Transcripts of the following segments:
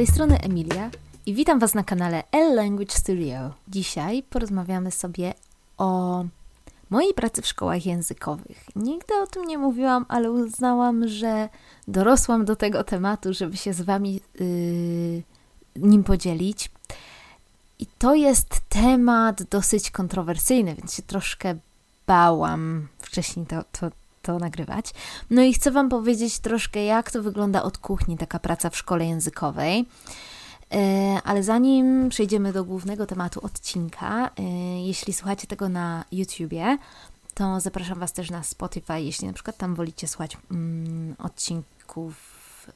tej strony Emilia i witam Was na kanale L Language Studio. Dzisiaj porozmawiamy sobie o mojej pracy w szkołach językowych. Nigdy o tym nie mówiłam, ale uznałam, że dorosłam do tego tematu, żeby się z Wami yy, nim podzielić. I to jest temat dosyć kontrowersyjny, więc się troszkę bałam wcześniej to, to, to nagrywać. No i chcę Wam powiedzieć troszkę, jak to wygląda od kuchni, taka praca w szkole językowej. E, ale zanim przejdziemy do głównego tematu odcinka, e, jeśli słuchacie tego na YouTubie, to zapraszam Was też na Spotify, jeśli na przykład tam wolicie słuchać mm, odcinków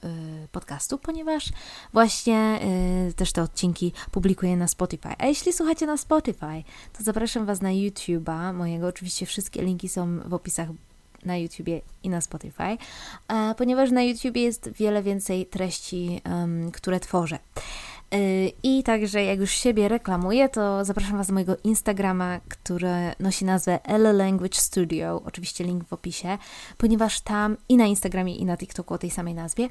e, podcastu, ponieważ właśnie też te odcinki publikuję na Spotify. A jeśli słuchacie na Spotify, to zapraszam Was na YouTube'a mojego. Oczywiście wszystkie linki są w opisach na YouTubie i na Spotify, ponieważ na YouTubie jest wiele więcej treści, które tworzę. Y, I także, jak już siebie reklamuję, to zapraszam Was do mojego Instagrama, który nosi nazwę L Language Studio. Oczywiście link w opisie, ponieważ tam i na Instagramie, i na TikToku o tej samej nazwie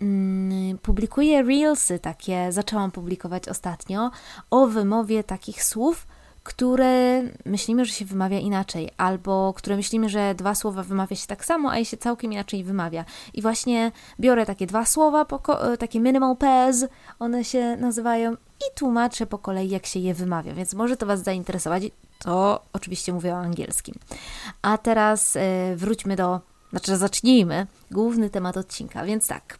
mm, publikuję reelsy takie, zaczęłam publikować ostatnio, o wymowie takich słów, które myślimy, że się wymawia inaczej, albo które myślimy, że dwa słowa wymawia się tak samo, a je się całkiem inaczej wymawia. I właśnie biorę takie dwa słowa, e, takie minimal pairs, one się nazywają, i tłumaczę po kolei, jak się je wymawia, więc może to Was zainteresować. To oczywiście mówię o angielskim. A teraz yy, wróćmy do, znaczy zacznijmy główny temat odcinka, więc tak.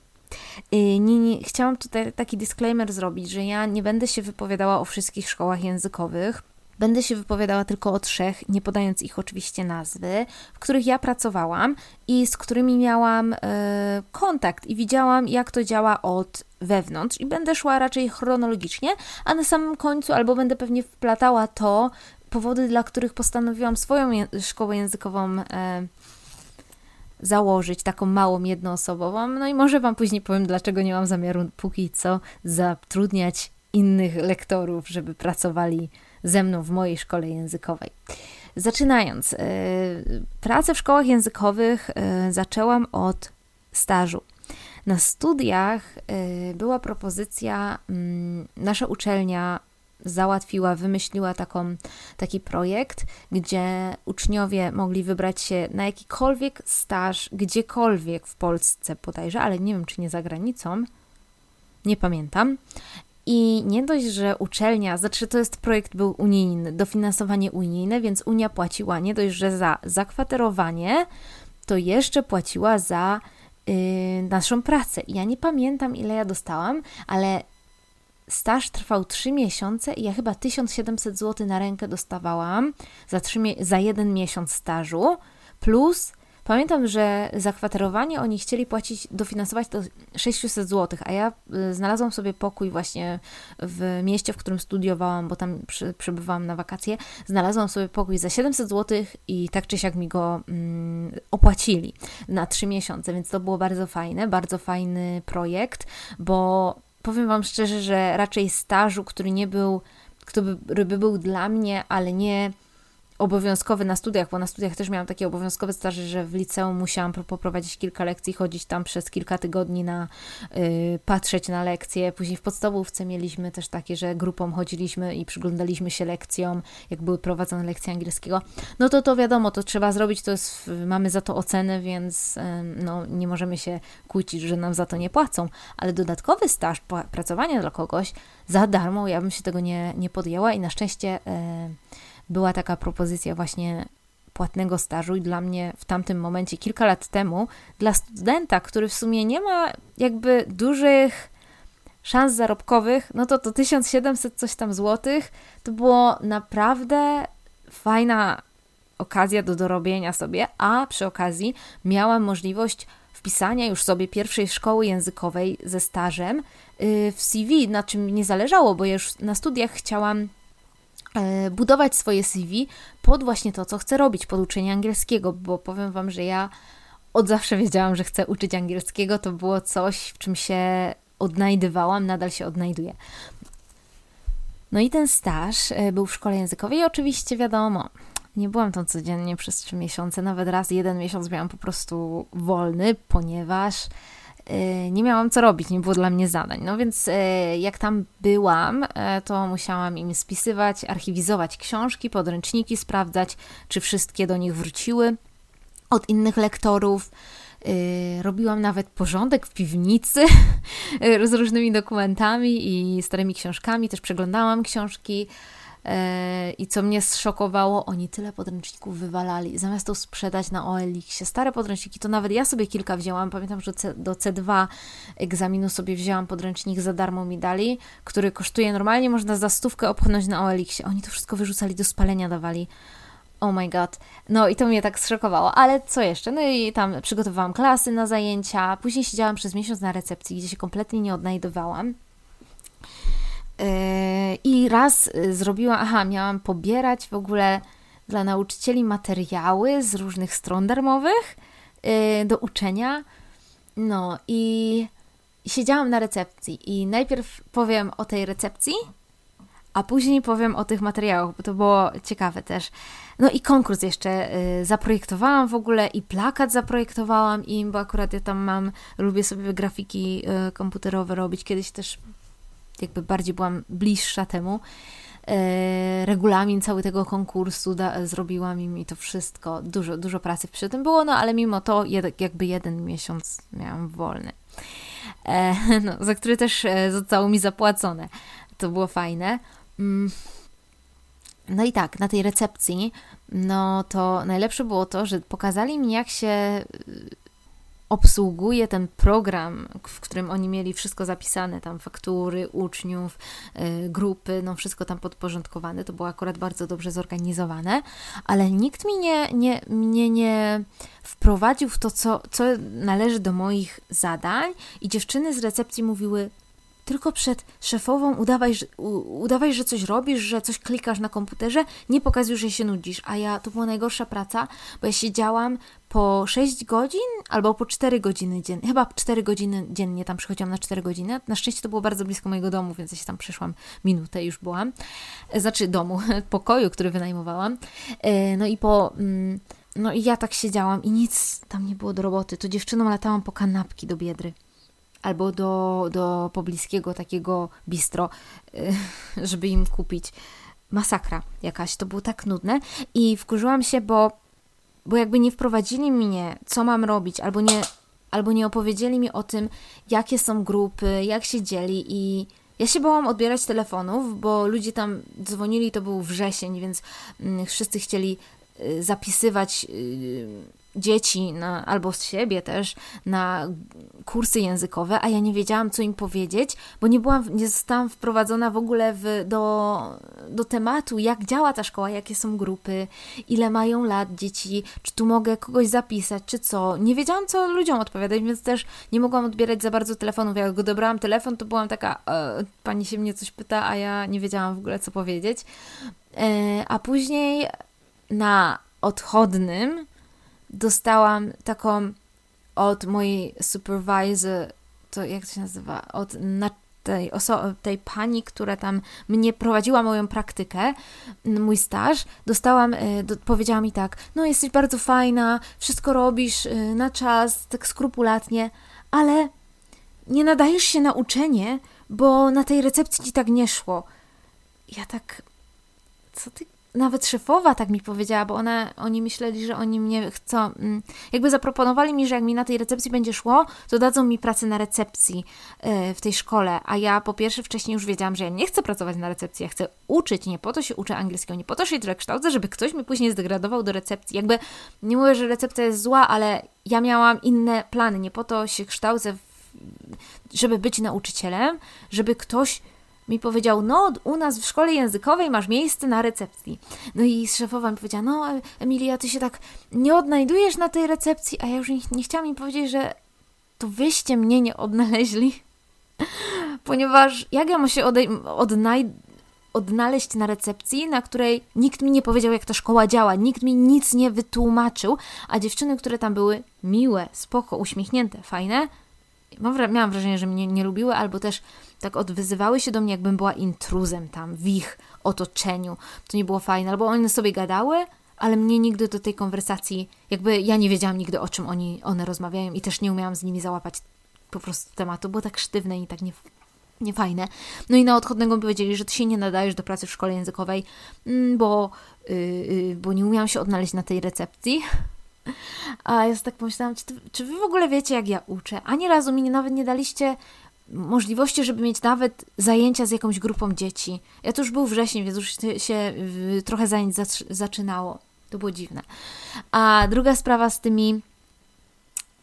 Nie, nie, chciałam tutaj taki disclaimer zrobić, że ja nie będę się wypowiadała o wszystkich szkołach językowych, Będę się wypowiadała tylko o trzech, nie podając ich oczywiście nazwy, w których ja pracowałam i z którymi miałam y, kontakt i widziałam, jak to działa od wewnątrz. I będę szła raczej chronologicznie, a na samym końcu albo będę pewnie wplatała to, powody, dla których postanowiłam swoją je szkołę językową. Y, założyć taką małą, jednoosobową. No i może Wam później powiem, dlaczego nie mam zamiaru póki co zatrudniać innych lektorów, żeby pracowali ze mną w mojej szkole językowej. Zaczynając, y, pracę w szkołach językowych y, zaczęłam od stażu. Na studiach y, była propozycja, mm, nasza uczelnia załatwiła, wymyśliła taką, taki projekt, gdzie uczniowie mogli wybrać się na jakikolwiek staż, gdziekolwiek w Polsce bodajże, ale nie wiem czy nie za granicą, nie pamiętam. I nie dość, że uczelnia, znaczy to jest projekt był unijny, dofinansowanie unijne, więc Unia płaciła nie dość, że za zakwaterowanie, to jeszcze płaciła za yy, naszą pracę. Ja nie pamiętam, ile ja dostałam, ale staż trwał 3 miesiące i ja chyba 1700 zł na rękę dostawałam za, 3, za jeden miesiąc stażu, plus Pamiętam, że za kwaterowanie oni chcieli płacić, dofinansować to 600 zł, a ja y, znalazłam sobie pokój właśnie w mieście, w którym studiowałam, bo tam przy, przebywałam na wakacje. Znalazłam sobie pokój za 700 zł i tak czy siak mi go mm, opłacili na 3 miesiące, więc to było bardzo fajne, bardzo fajny projekt, bo powiem Wam szczerze, że raczej stażu, który nie był, który by był dla mnie, ale nie obowiązkowy na studiach, bo na studiach też miałam takie obowiązkowe staże, że w liceum musiałam poprowadzić kilka lekcji, chodzić tam przez kilka tygodni na y, patrzeć na lekcje. Później w podstawówce mieliśmy też takie, że grupą chodziliśmy i przyglądaliśmy się lekcjom, jak były prowadzone lekcje angielskiego. No to to wiadomo, to trzeba zrobić, to jest, mamy za to ocenę, więc no, nie możemy się kłócić, że nam za to nie płacą, ale dodatkowy staż pracowania dla kogoś za darmo, ja bym się tego nie, nie podjęła i na szczęście y, była taka propozycja właśnie płatnego stażu i dla mnie w tamtym momencie, kilka lat temu, dla studenta, który w sumie nie ma jakby dużych szans zarobkowych, no to to 1700 coś tam złotych, to było naprawdę fajna okazja do dorobienia sobie, a przy okazji miałam możliwość wpisania już sobie pierwszej szkoły językowej ze stażem y, w CV, na czym nie zależało, bo ja już na studiach chciałam budować swoje CV pod właśnie to, co chcę robić, pod uczenie angielskiego, bo powiem Wam, że ja od zawsze wiedziałam, że chcę uczyć angielskiego. To było coś, w czym się odnajdywałam, nadal się odnajduję. No i ten staż e, był w szkole językowej i oczywiście wiadomo, nie byłam tam codziennie przez trzy miesiące, nawet raz jeden miesiąc miałam po prostu wolny, ponieważ e, nie miałam co robić, nie było dla mnie zadań. No więc e, jak tam byłam, to musiałam im spisywać, archiwizować książki, podręczniki, sprawdzać, czy wszystkie do nich wróciły od innych lektorów. Robiłam nawet porządek w piwnicy z różnymi dokumentami i starymi książkami. Też przeglądałam książki. I co mnie zszokowało, oni tyle podręczników wywalali. Zamiast to sprzedać na OLX-ie, stare podręczniki, to nawet ja sobie kilka wzięłam. Pamiętam, że do C2 egzaminu sobie wzięłam podręcznik za darmo mi dali, który kosztuje normalnie, można za stówkę opchnąć na OLX-ie. Oni to wszystko wyrzucali, do spalenia dawali. Oh my god. No i to mnie tak zszokowało. Ale co jeszcze? No i tam przygotowałam klasy na zajęcia. Później siedziałam przez miesiąc na recepcji, gdzie się kompletnie nie odnajdowałam. Yy, I raz y, zrobiłam, aha, miałam pobierać w ogóle dla nauczycieli materiały z różnych stron darmowych yy, do uczenia. No i siedziałam na recepcji i najpierw powiem o tej recepcji, a później powiem o tych materiałach, bo to było ciekawe też. No i konkurs jeszcze y, zaprojektowałam w ogóle i plakat zaprojektowałam im, bo akurat ja tam mam, lubię sobie grafiki y, komputerowe robić. Kiedyś też jakby bardziej byłam bliższa temu. E, regulamin cały tego konkursu da, zrobiłam im i to wszystko. Dużo, dużo pracy przy tym było, no ale mimo to jed, jakby jeden miesiąc miałam wolny. E, no, za który też e, zostało mi zapłacone. To było fajne. Mm. No i tak, na tej recepcji, no to najlepsze było to, że pokazali mi, jak się obsługuje ten program, w którym oni mieli wszystko zapisane, tam faktury, uczniów, y, grupy, no wszystko tam podporządkowane, to było akurat bardzo dobrze zorganizowane, ale nikt mi nie, nie, mnie nie wprowadził w to, co, co należy do moich zadań i dziewczyny z recepcji mówiły, tylko przed szefową udawaj, udawaj, że coś robisz, że coś klikasz na komputerze, nie pokazuj, że się nudzisz. A ja, to była najgorsza praca, bo ja siedziałam po 6 godzin albo po 4 godziny dziennie. Chyba 4 godziny dziennie tam przychodziłam na 4 godziny. Na szczęście to było bardzo blisko mojego domu, więc ja się tam przyszłam minutę już byłam. E, znaczy domu, pokoju, który wynajmowałam. E, no i po... Mm, no i ja tak siedziałam i nic tam nie było do roboty. To dziewczyną latałam po kanapki do Biedry albo do, do pobliskiego takiego bistro, y, żeby im kupić. Masakra jakaś, to było tak nudne i wkurzyłam się, bo, bo jakby nie wprowadzili mnie, co mam robić, albo nie, albo nie opowiedzieli mi o tym, jakie są grupy, jak się dzieli i ja się bałam odbierać telefonów, bo ludzie tam dzwonili, to był wrzesień, więc mm, wszyscy chcieli y, zapisywać y, dzieci na, albo z siebie też na kursy językowe, a ja nie wiedziałam, co im powiedzieć, bo nie byłam, nie zostałam wprowadzona w ogóle w, do, do tematu, jak działa ta szkoła, jakie są grupy, ile mają lat dzieci, czy tu mogę kogoś zapisać, czy co. Nie wiedziałam, co ludziom odpowiadać, więc też nie mogłam odbierać za bardzo telefonów. Jak go dobrałam telefon, to byłam taka, e, pani się mnie coś pyta, a ja nie wiedziałam w ogóle, co powiedzieć. E, a później na odchodnym dostałam taką od mojej supervisor, to jak to się nazywa, od na tej, oso- tej pani, która tam mnie prowadziła moją praktykę, mój staż, dostałam, y, do, powiedziała mi tak, no jesteś bardzo fajna, wszystko robisz y, na czas, tak skrupulatnie, ale nie nadajesz się na uczenie, bo na tej recepcji ci tak nie szło. Ja tak, co ty nawet szefowa tak mi powiedziała, bo ona, oni myśleli, że oni mnie chcą, mm, jakby zaproponowali mi, że jak mi na tej recepcji będzie szło, to dadzą mi pracę na recepcji e, w tej szkole, a ja po pierwsze wcześniej już wiedziałam, że ja nie chcę pracować na recepcji, ja chcę uczyć, nie po to się uczę angielskiego, nie po to się tyle kształcę, żeby ktoś mi później zdegradował do recepcji. Jakby nie mówię, że recepcja jest zła, ale ja miałam inne plany, nie po to się kształcę, żeby być nauczycielem, żeby ktoś mi powiedział, no u nas w szkole językowej masz miejsce na recepcji. No i szefowa mi powiedziała, no Emilia, ty się tak nie odnajdujesz na tej recepcji, a ja już nie, nie chciałam im powiedzieć, że to wyście mnie nie odnaleźli, ponieważ jak ja mam się odnaj odnaleźć na recepcji, na której nikt mi nie powiedział, jak ta szkoła działa, nikt mi nic nie wytłumaczył, a dziewczyny, które tam były miłe, spoko, uśmiechnięte, fajne, miałam wrażenie, że mnie nie lubiły, albo też tak odwyzywały się do mnie, jakbym była intruzem tam, w ich otoczeniu. To nie było fajne, albo one sobie gadały, ale mnie nigdy do tej konwersacji, jakby ja nie wiedziałam nigdy o czym oni, one rozmawiają i też nie umiałam z nimi załapać po prostu tematu, było tak sztywne i tak nie, niefajne. No i na odchodnego powiedzieli, że ty się nie nadajesz do pracy w szkole językowej, mm, bo, yy, bo nie umiałam się odnaleźć na tej recepcji. A ja tak pomyślałam, czy, czy wy w ogóle wiecie, jak ja uczę? Ani razu mi nawet nie daliście możliwości, żeby mieć nawet zajęcia z jakąś grupą dzieci. Ja to już był wrzesień, więc już się trochę zajęć zaczynało. To było dziwne. A druga sprawa z tymi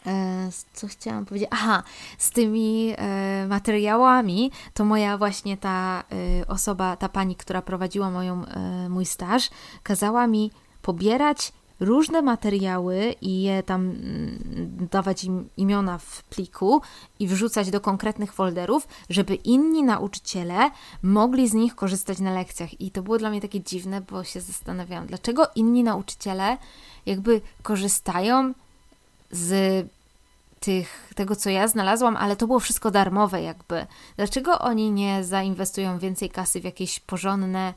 e, co chciałam powiedzieć? Aha, z tymi e, materiałami, to moja właśnie ta e, osoba, ta pani, która prowadziła moją, mój staż, kazała mi pobierać różne materiały i je tam mm, dawać im imiona w pliku i wrzucać do konkretnych folderów, żeby inni nauczyciele mogli z nich korzystać na lekcjach. I to było dla mnie takie dziwne, bo się zastanawiałam, dlaczego inni nauczyciele jakby korzystają z tych, tego, co ja znalazłam, ale to było wszystko darmowe, jakby. Dlaczego oni nie zainwestują więcej kasy w jakieś porządne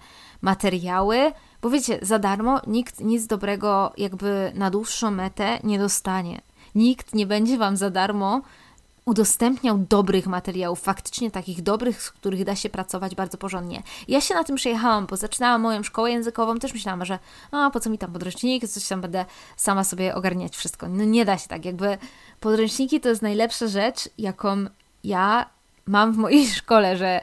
materiały? Bo wiecie, za darmo nikt nic dobrego, jakby na dłuższą metę nie dostanie. Nikt nie będzie wam za darmo udostępniał dobrych materiałów, faktycznie takich dobrych, z których da się pracować bardzo porządnie. Ja się na tym przejechałam, bo zaczynałam moją szkołę językową, też myślałam, że a po co mi tam podręcznik, coś tam będę sama sobie ogarniać wszystko. No nie da się tak, jakby podręczniki to jest najlepsza rzecz, jaką ja mam w mojej szkole, że,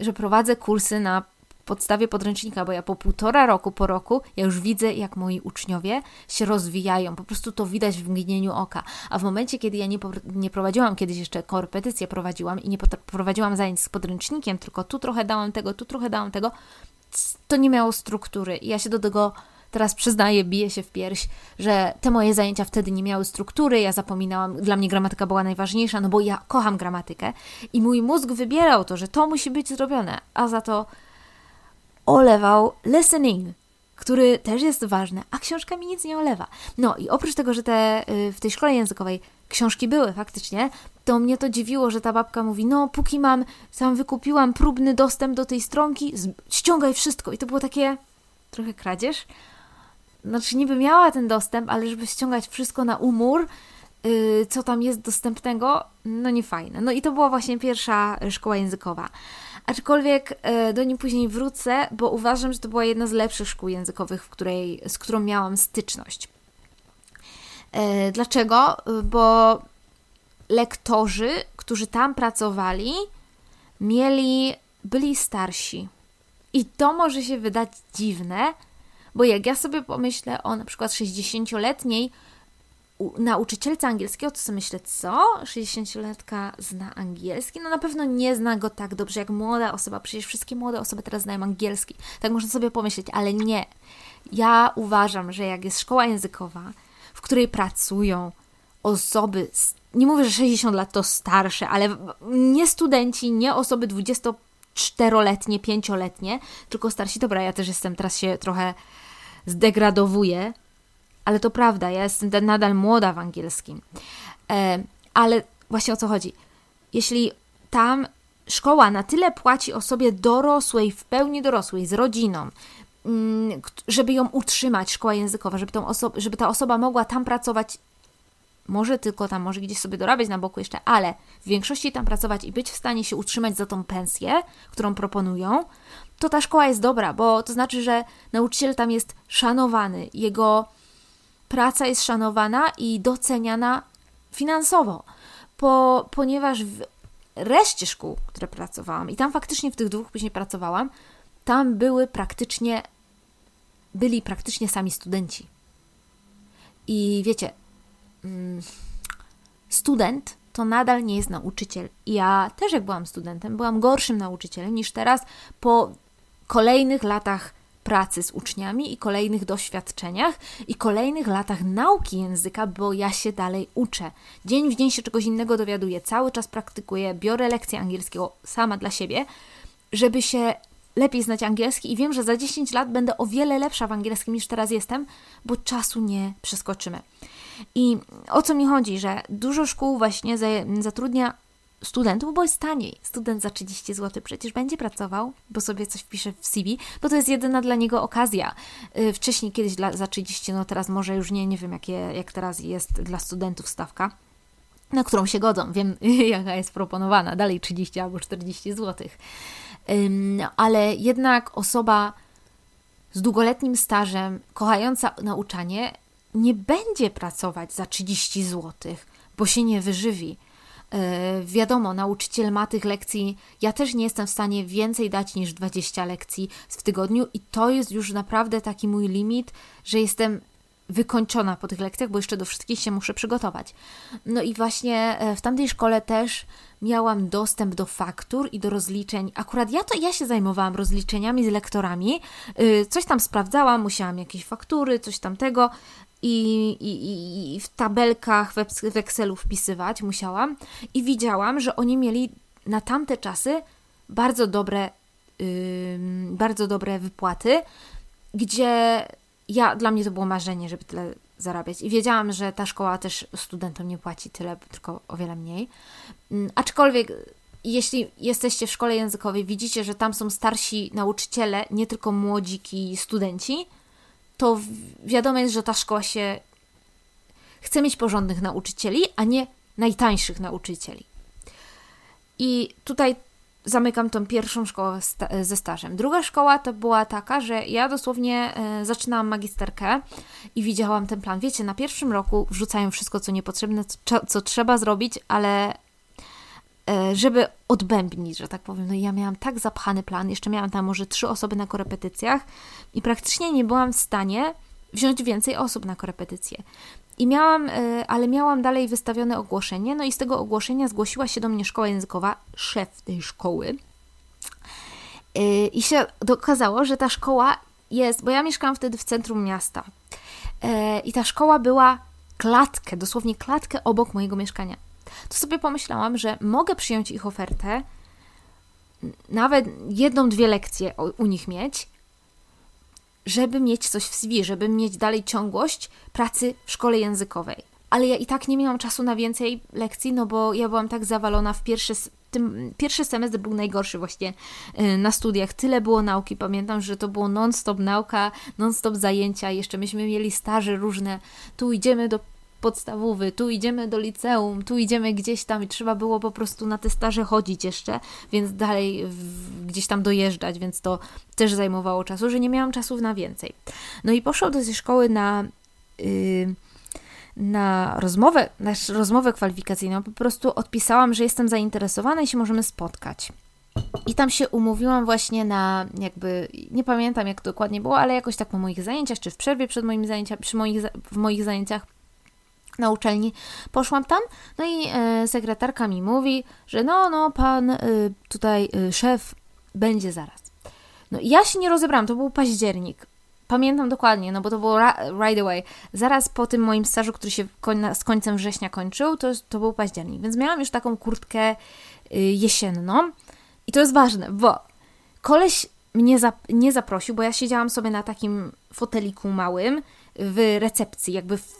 że prowadzę kursy na podstawie podręcznika, bo ja po półtora roku, po roku, ja już widzę, jak moi uczniowie się rozwijają. Po prostu to widać w mgnieniu oka. A w momencie, kiedy ja nie, nie prowadziłam, kiedyś jeszcze korepetycje prowadziłam i nie prowadziłam zajęć z podręcznikiem, tylko tu trochę dałam tego, tu trochę dałam tego, to nie miało struktury. I ja się do tego teraz przyznaję, biję się w pierś, że te moje zajęcia wtedy nie miały struktury, ja zapominałam, dla mnie gramatyka była najważniejsza, no bo ja kocham gramatykę i mój mózg wybierał to, że to musi być zrobione, a za to olewał listening, który też jest ważny, a książka mi nic nie olewa. No i oprócz tego, że te, y, w tej szkole językowej książki były faktycznie, to mnie to dziwiło, że ta babka mówi, no póki mam, sam wykupiłam próbny dostęp do tej stronki, ściągaj wszystko. I to było takie trochę kradzież. Znaczy niby miała ten dostęp, ale żeby ściągać wszystko na umór, yy, co tam jest dostępnego, no nie fajne. No i to była właśnie pierwsza szkoła językowa. Aczkolwiek e, do niej później wrócę, bo uważam, że to była jedna z lepszych szkół językowych, w której, z którą miałam styczność. E, dlaczego? Bo lektorzy, którzy tam pracowali, mieli, byli starsi. I to może się wydać dziwne, bo jak ja sobie pomyślę o na przykład 60-letniej nauczycielce angielskiego, to sobie myślę, co? 60-latka zna angielski? No na pewno nie zna go tak dobrze jak młoda osoba. Przecież wszystkie młode osoby teraz znają angielski. Tak można sobie pomyśleć, ale nie. Ja uważam, że jak jest szkoła językowa, w której pracują osoby, nie mówię, że 60 lat to starsze, ale nie studenci, nie osoby 24-letnie, 5-letnie, tylko starsi. Dobra, ja też jestem, teraz się trochę zdegradowuję, ale to prawda, ja jestem nadal młoda w angielskim. E, ale właśnie o co chodzi? Jeśli tam szkoła na tyle płaci osobie dorosłej, w pełni dorosłej, z rodziną, mm, żeby ją utrzymać, szkoła językowa, żeby, tą oso- żeby ta osoba mogła tam pracować, może tylko tam, może gdzieś sobie dorabiać na boku jeszcze, ale w większości tam pracować i być w stanie się utrzymać za tą pensję, którą proponują, to ta szkoła jest dobra, bo to znaczy, że nauczyciel tam jest szanowany, jego praca jest szanowana i doceniana finansowo, po, ponieważ w reszcie szkół, które pracowałam, i tam faktycznie w tych dwóch później pracowałam, tam były praktycznie, byli praktycznie sami studenci. I wiecie, mm, student to nadal nie jest nauczyciel. Ja też, jak byłam studentem, byłam gorszym nauczycielem niż teraz po kolejnych latach pracy z uczniami i kolejnych doświadczeniach i kolejnych latach nauki języka, bo ja się dalej uczę. Dzień w dzień się czegoś innego dowiaduję, cały czas praktykuję, biorę lekcje angielskiego sama dla siebie, żeby się lepiej znać angielski i wiem, że za 10 lat będę o wiele lepsza w angielskim niż teraz jestem, bo czasu nie przeskoczymy. I o co mi chodzi, że dużo szkół właśnie zatrudnia studentów, bo jest taniej. Student za 30 zł przecież będzie pracował, bo sobie coś wpisze w CV, bo to jest jedyna dla niego okazja. Y, wcześniej kiedyś dla, za 30, no teraz może już nie, nie wiem jakie, jak teraz jest dla studentów stawka. na którą się godzą. Wiem, jaka jest proponowana. Dalej 30 albo 40 zł. Ale jednak osoba z długoletnim stażem, kochająca nauczanie, nie będzie pracować za 30 zł, bo się nie wyżywi. Yy, wiadomo, nauczyciel ma tych lekcji. Ja też nie jestem w stanie więcej dać niż 20 lekcji w tygodniu, i to jest już naprawdę taki mój limit, że jestem wykończona po tych lekcjach, bo jeszcze do wszystkich się muszę przygotować. No i właśnie e, w tamtej szkole też miałam dostęp do faktur i do rozliczeń. Akurat ja to ja się zajmowałam rozliczeniami z lektorami. Y, coś tam sprawdzałam, musiałam jakieś faktury, coś tamtego. I, i, i w tabelkach w Excelu wpisywać musiałam i widziałam, że oni mieli na tamte czasy bardzo dobre, yy, bardzo dobre wypłaty, gdzie ja, dla mnie to było marzenie, żeby tyle zarabiać. I wiedziałam, że ta szkoła też studentom nie płaci tyle, tylko o wiele mniej. Mm, aczkolwiek, jeśli jesteście w szkole językowej, widzicie, że tam są starsi nauczyciele, nie tylko młodziki studenci, to wiadomo jest, że ta szkoła się chce mieć porządnych nauczycieli, a nie najtańszych nauczycieli. I tutaj zamykam tą pierwszą szkołę ze stażem. Druga szkoła to była taka, że ja dosłownie e, zaczynałam magisterkę i widziałam ten plan. Wiecie, na pierwszym roku wrzucają wszystko, co niepotrzebne, co, trzeba zrobić, ale żeby odbębnić, że tak powiem. No i ja miałam tak zapchany plan, jeszcze miałam tam może trzy osoby na korepetycjach i praktycznie nie byłam w stanie wziąć więcej osób na korepetycje. I miałam, e, ale miałam dalej wystawione ogłoszenie, no i z tego ogłoszenia zgłosiła się do mnie szkoła językowa, szef tej szkoły. E, I się okazało, że ta szkoła jest, bo ja mieszkałam wtedy w centrum miasta. E, I ta szkoła była klatkę, dosłownie klatkę obok mojego mieszkania. To sobie pomyślałam, że mogę przyjąć ich ofertę, nawet jedną, dwie lekcje u nich mieć, żeby mieć coś w CV, żeby mieć dalej ciągłość pracy w szkole językowej. Ale ja i tak nie miałam czasu na więcej lekcji, no bo ja byłam tak zawalona w pierwszy, tym, pierwszy semestr był najgorszy właśnie y, na studiach. Tyle było nauki. Pamiętam, że to było non-stop nauka, non-stop zajęcia. Jeszcze myśmy mieli staże różne. Tu idziemy do podstawowy, tu idziemy do liceum, tu idziemy gdzieś tam i trzeba było po prostu na te staże chodzić jeszcze, więc dalej w, gdzieś tam dojeżdżać, więc to też zajmowało czasu, że nie miałam czasu na więcej. No i poszłam do tej szkoły na... Yy, na rozmowę, na rozmowę kwalifikacyjną, po prostu odpisałam, że jestem zainteresowana i się możemy spotkać. I tam się umówiłam właśnie na jakby, nie pamiętam jak dokładnie było, ale jakoś tak po moich zajęciach, czy w przerwie przed moimi zajęciami, przy moich, w moich zajęciach na uczelni. Poszłam tam, no i e, sekretarka mi mówi, że no, no, pan e, tutaj e, szef będzie zaraz. No ja się nie rozebrałam, to był październik. Pamiętam dokładnie, no bo to było right away. Zaraz po tym moim stażu, który się koń, z końcem września kończył, to, to był październik. Więc miałam już taką kurtkę y, jesienną. I to jest ważne, bo koleś mnie nie zaprosił, bo ja siedziałam sobie na takim foteliku małym w recepcji, jakby w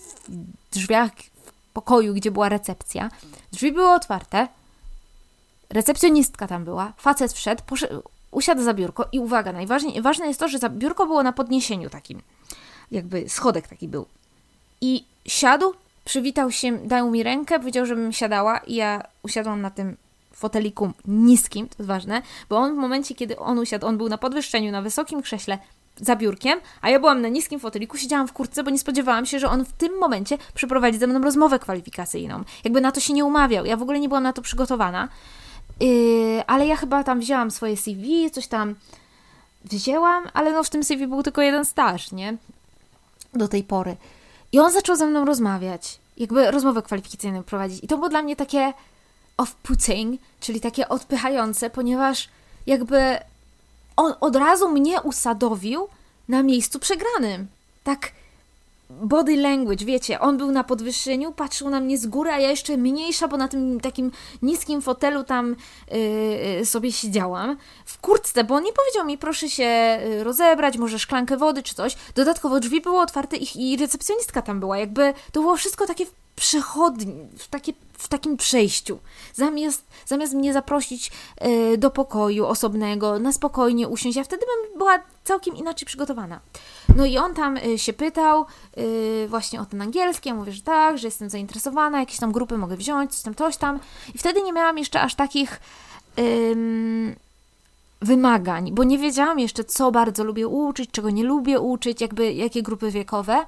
drzwiach w pokoju, gdzie była recepcja. Drzwi były otwarte, recepcjonistka tam była, facet wszedł, usiadł za biurko i uwaga, najważniejsze jest to, że za biurko było na podniesieniu takim, jakby schodek taki był. I siadł, przywitał się, dał mi rękę, powiedział, żebym siadała i ja usiadłam na tym foteliku niskim, to jest ważne, bo on w momencie, kiedy on usiadł, on był na podwyższeniu, na wysokim krześle, za biurkiem, a ja byłam na niskim foteliku, siedziałam w kurtce, bo nie spodziewałam się, że on w tym momencie przeprowadzi ze mną rozmowę kwalifikacyjną. Jakby na to się nie umawiał. Ja w ogóle nie byłam na to przygotowana. Yy, ale ja chyba tam wzięłam swoje CV, coś tam wzięłam, ale no w tym CV był tylko jeden staż, nie? Do tej pory. I on zaczął ze mną rozmawiać, jakby rozmowę kwalifikacyjną prowadzić. I to było dla mnie takie off-putting, czyli takie odpychające, ponieważ jakby on od razu mnie usadowił na miejscu przegranym. Tak body language, wiecie, on był na podwyższeniu, patrzył na mnie z góry, a ja jeszcze mniejsza, bo na tym takim niskim fotelu tam yy, sobie siedziałam, w kurtce, bo on nie powiedział mi, proszę się y, rozebrać, może szklankę wody czy coś. Dodatkowo drzwi były otwarte i, i recepcjonistka tam była, jakby to było wszystko takie w przechodni, w, takie, w takim przejściu. Zamiast, zamiast mnie zaprosić y, do pokoju osobnego, na spokojnie usiąść, ja wtedy bym była całkiem inaczej przygotowana. No i on tam y, się pytał y, właśnie o ten angielski, ja mówię, że tak, że jestem zainteresowana, jakieś tam grupy mogę wziąć, coś tam, coś tam. I wtedy nie miałam jeszcze aż takich wymagań, bo nie wiedziałam jeszcze, co bardzo lubię uczyć, czego nie lubię uczyć, jakby jakie grupy wiekowe.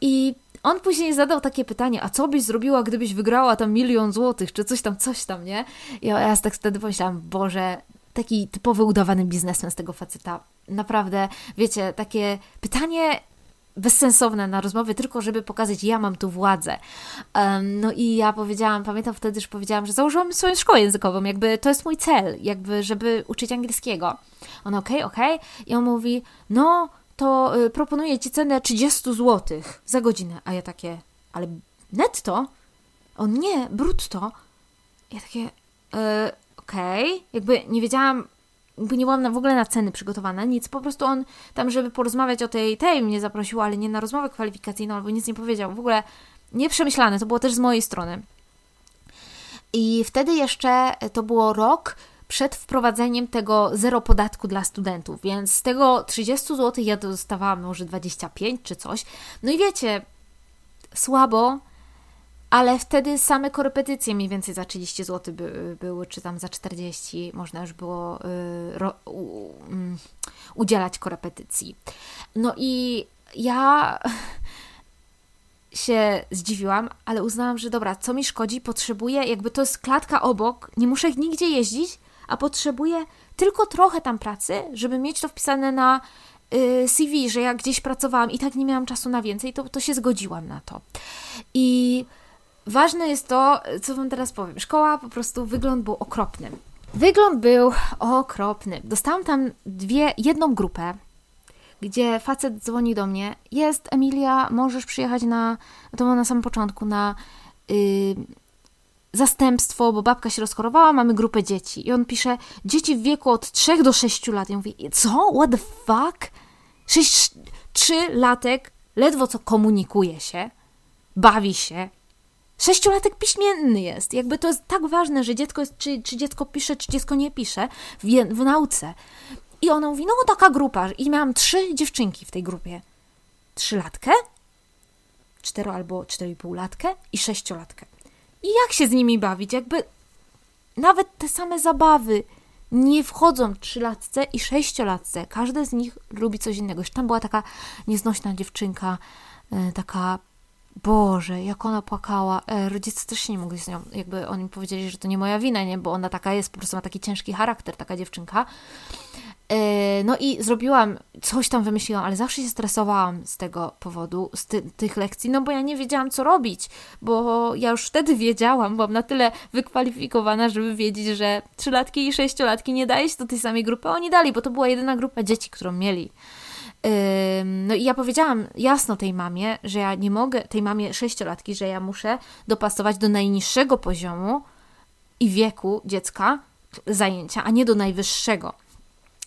I on później zadał takie pytanie, a co byś zrobiła, gdybyś wygrała tam milion złotych, czy coś tam, coś tam, nie? I ja, tak wtedy pomyślałam, Boże, taki typowy udawany biznesmen z tego faceta. Naprawdę, wiecie, takie pytanie bezsensowne na rozmowie, tylko żeby pokazać, ja mam tu władzę. Um, no i ja powiedziałam, pamiętam wtedy, że powiedziałam, że założyłam swoją szkołę językową, jakby to jest mój cel, jakby, żeby uczyć angielskiego. On okej, okay, okej. Okay. I on mówi, no to y, proponuję Ci cenę 30 zł za godzinę. A ja takie, ale netto? On nie, brutto. Ja takie, y, okej, okay. jakby nie wiedziałam, jakby nie byłam na, w ogóle na ceny przygotowana, nic, po prostu on tam, żeby porozmawiać o tej, tej mnie zaprosił, ale nie na rozmowę kwalifikacyjną, albo nic nie powiedział, w ogóle nieprzemyślane, to było też z mojej strony. I wtedy jeszcze to było rok przed wprowadzeniem tego zero podatku dla studentów, więc z tego 30 zł ja dostawałam może 25 czy coś. No i wiecie, słabo, ale wtedy same korepetycje mniej więcej za 30 zł by, były, czy tam za 40 można już było y, ro, u, um, udzielać korepetycji. No i ja się zdziwiłam, ale uznałam, że dobra, co mi szkodzi, potrzebuję, jakby to jest klatka obok, nie muszę nigdzie jeździć, a potrzebuję tylko trochę tam pracy, żeby mieć to wpisane na y, CV, że ja gdzieś pracowałam i tak nie miałam czasu na więcej, to, to się zgodziłam na to. I ważne jest to, co Wam teraz powiem. Szkoła po prostu wygląd był okropny. Wygląd był okropny. Dostałam tam dwie, jedną grupę, gdzie facet dzwoni do mnie. Jest Emilia, możesz przyjechać na, to było na samym początku, na y, zastępstwo, bo babka się rozchorowała, mamy grupę dzieci. I on pisze, dzieci w wieku od 3 do 6 lat. Ja mówię, co? What the fuck? 6, 3 latek ledwo co komunikuje się, bawi się. Sześciolatek piśmienny jest. Jakby to jest tak ważne, że dziecko jest, czy, czy dziecko pisze, czy dziecko nie pisze w, w nauce. I ona mówi, no taka grupa. I miałam trzy dziewczynki w tej grupie. Trzylatkę, cztero albo cztery i pół latkę i sześciolatkę. I jak się z nimi bawić? Jakby nawet te same zabawy nie wchodzą trzylatce i sześciolatce. Każde z nich lubi coś innego. Już tam była taka nieznośna dziewczynka, e, taka Boże, jak ona płakała. E, rodzice też nie mogli z nią, jakby oni powiedzieli, że to nie moja wina, nie? Bo ona taka jest, po prostu ma taki ciężki charakter, taka dziewczynka. E, no i zrobiłam, coś tam wymyśliłam, ale zawsze się stresowałam z tego powodu, z ty tych lekcji, no bo ja nie wiedziałam, co robić, bo ja już wtedy wiedziałam, byłam na tyle wykwalifikowana, żeby wiedzieć, że trzylatki i sześciolatki nie daje się do tej samej grupy, oni dali, bo to była jedyna grupa dzieci, którą mieli. No i ja powiedziałam jasno tej mamie, że ja nie mogę, tej mamie sześciolatki, że ja muszę dopasować do najniższego poziomu i wieku dziecka zajęcia, a nie do najwyższego.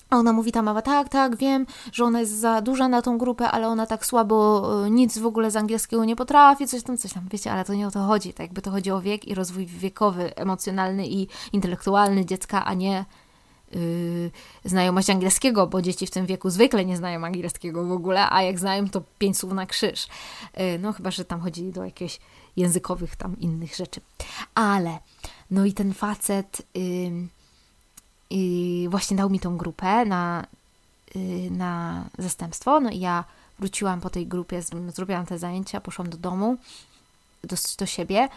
A ona mówi ta mama, tak, tak, wiem, że ona jest za duża na tą grupę, ale ona tak słabo e, nic w ogóle z angielskiego nie potrafi, coś tam, coś tam, wiecie, ale to nie o to chodzi, tak jakby to chodzi o wiek i rozwój wiekowy, emocjonalny i intelektualny dziecka, a nie znajomość angielskiego, bo dzieci w tym wieku zwykle nie znają angielskiego w ogóle, a jak znają, to pięć słów na krzyż. Yy, no chyba, że tam chodzi do jakichś językowych tam innych rzeczy. Ale, no i ten facet... I właśnie dał mi tą grupę na, y, na zastępstwo. No i ja wróciłam po tej grupie, zrobiłam te zajęcia, poszłam do domu, do, do siebie.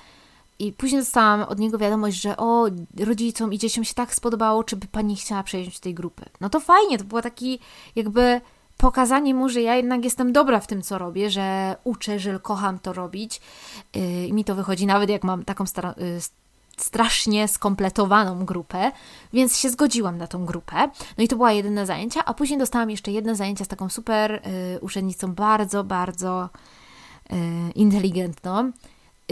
I później dostałam od niego wiadomość, że o, rodzicom i dzieciom się tak spodobało, czy by pani chciała przejść tej grupy. No to fajnie, to było taki jakby pokazanie mu, że ja jednak jestem dobra w tym, co robię, że uczę, że kocham to robić. Yy, mi to wychodzi, nawet jak mam taką stara, yy, strasznie skompletowaną grupę, więc się zgodziłam na tą grupę. No i to była jedyne zajęcia, a później dostałam jeszcze jedne zajęcia z taką super y, uczennicą, bardzo, bardzo y, inteligentną.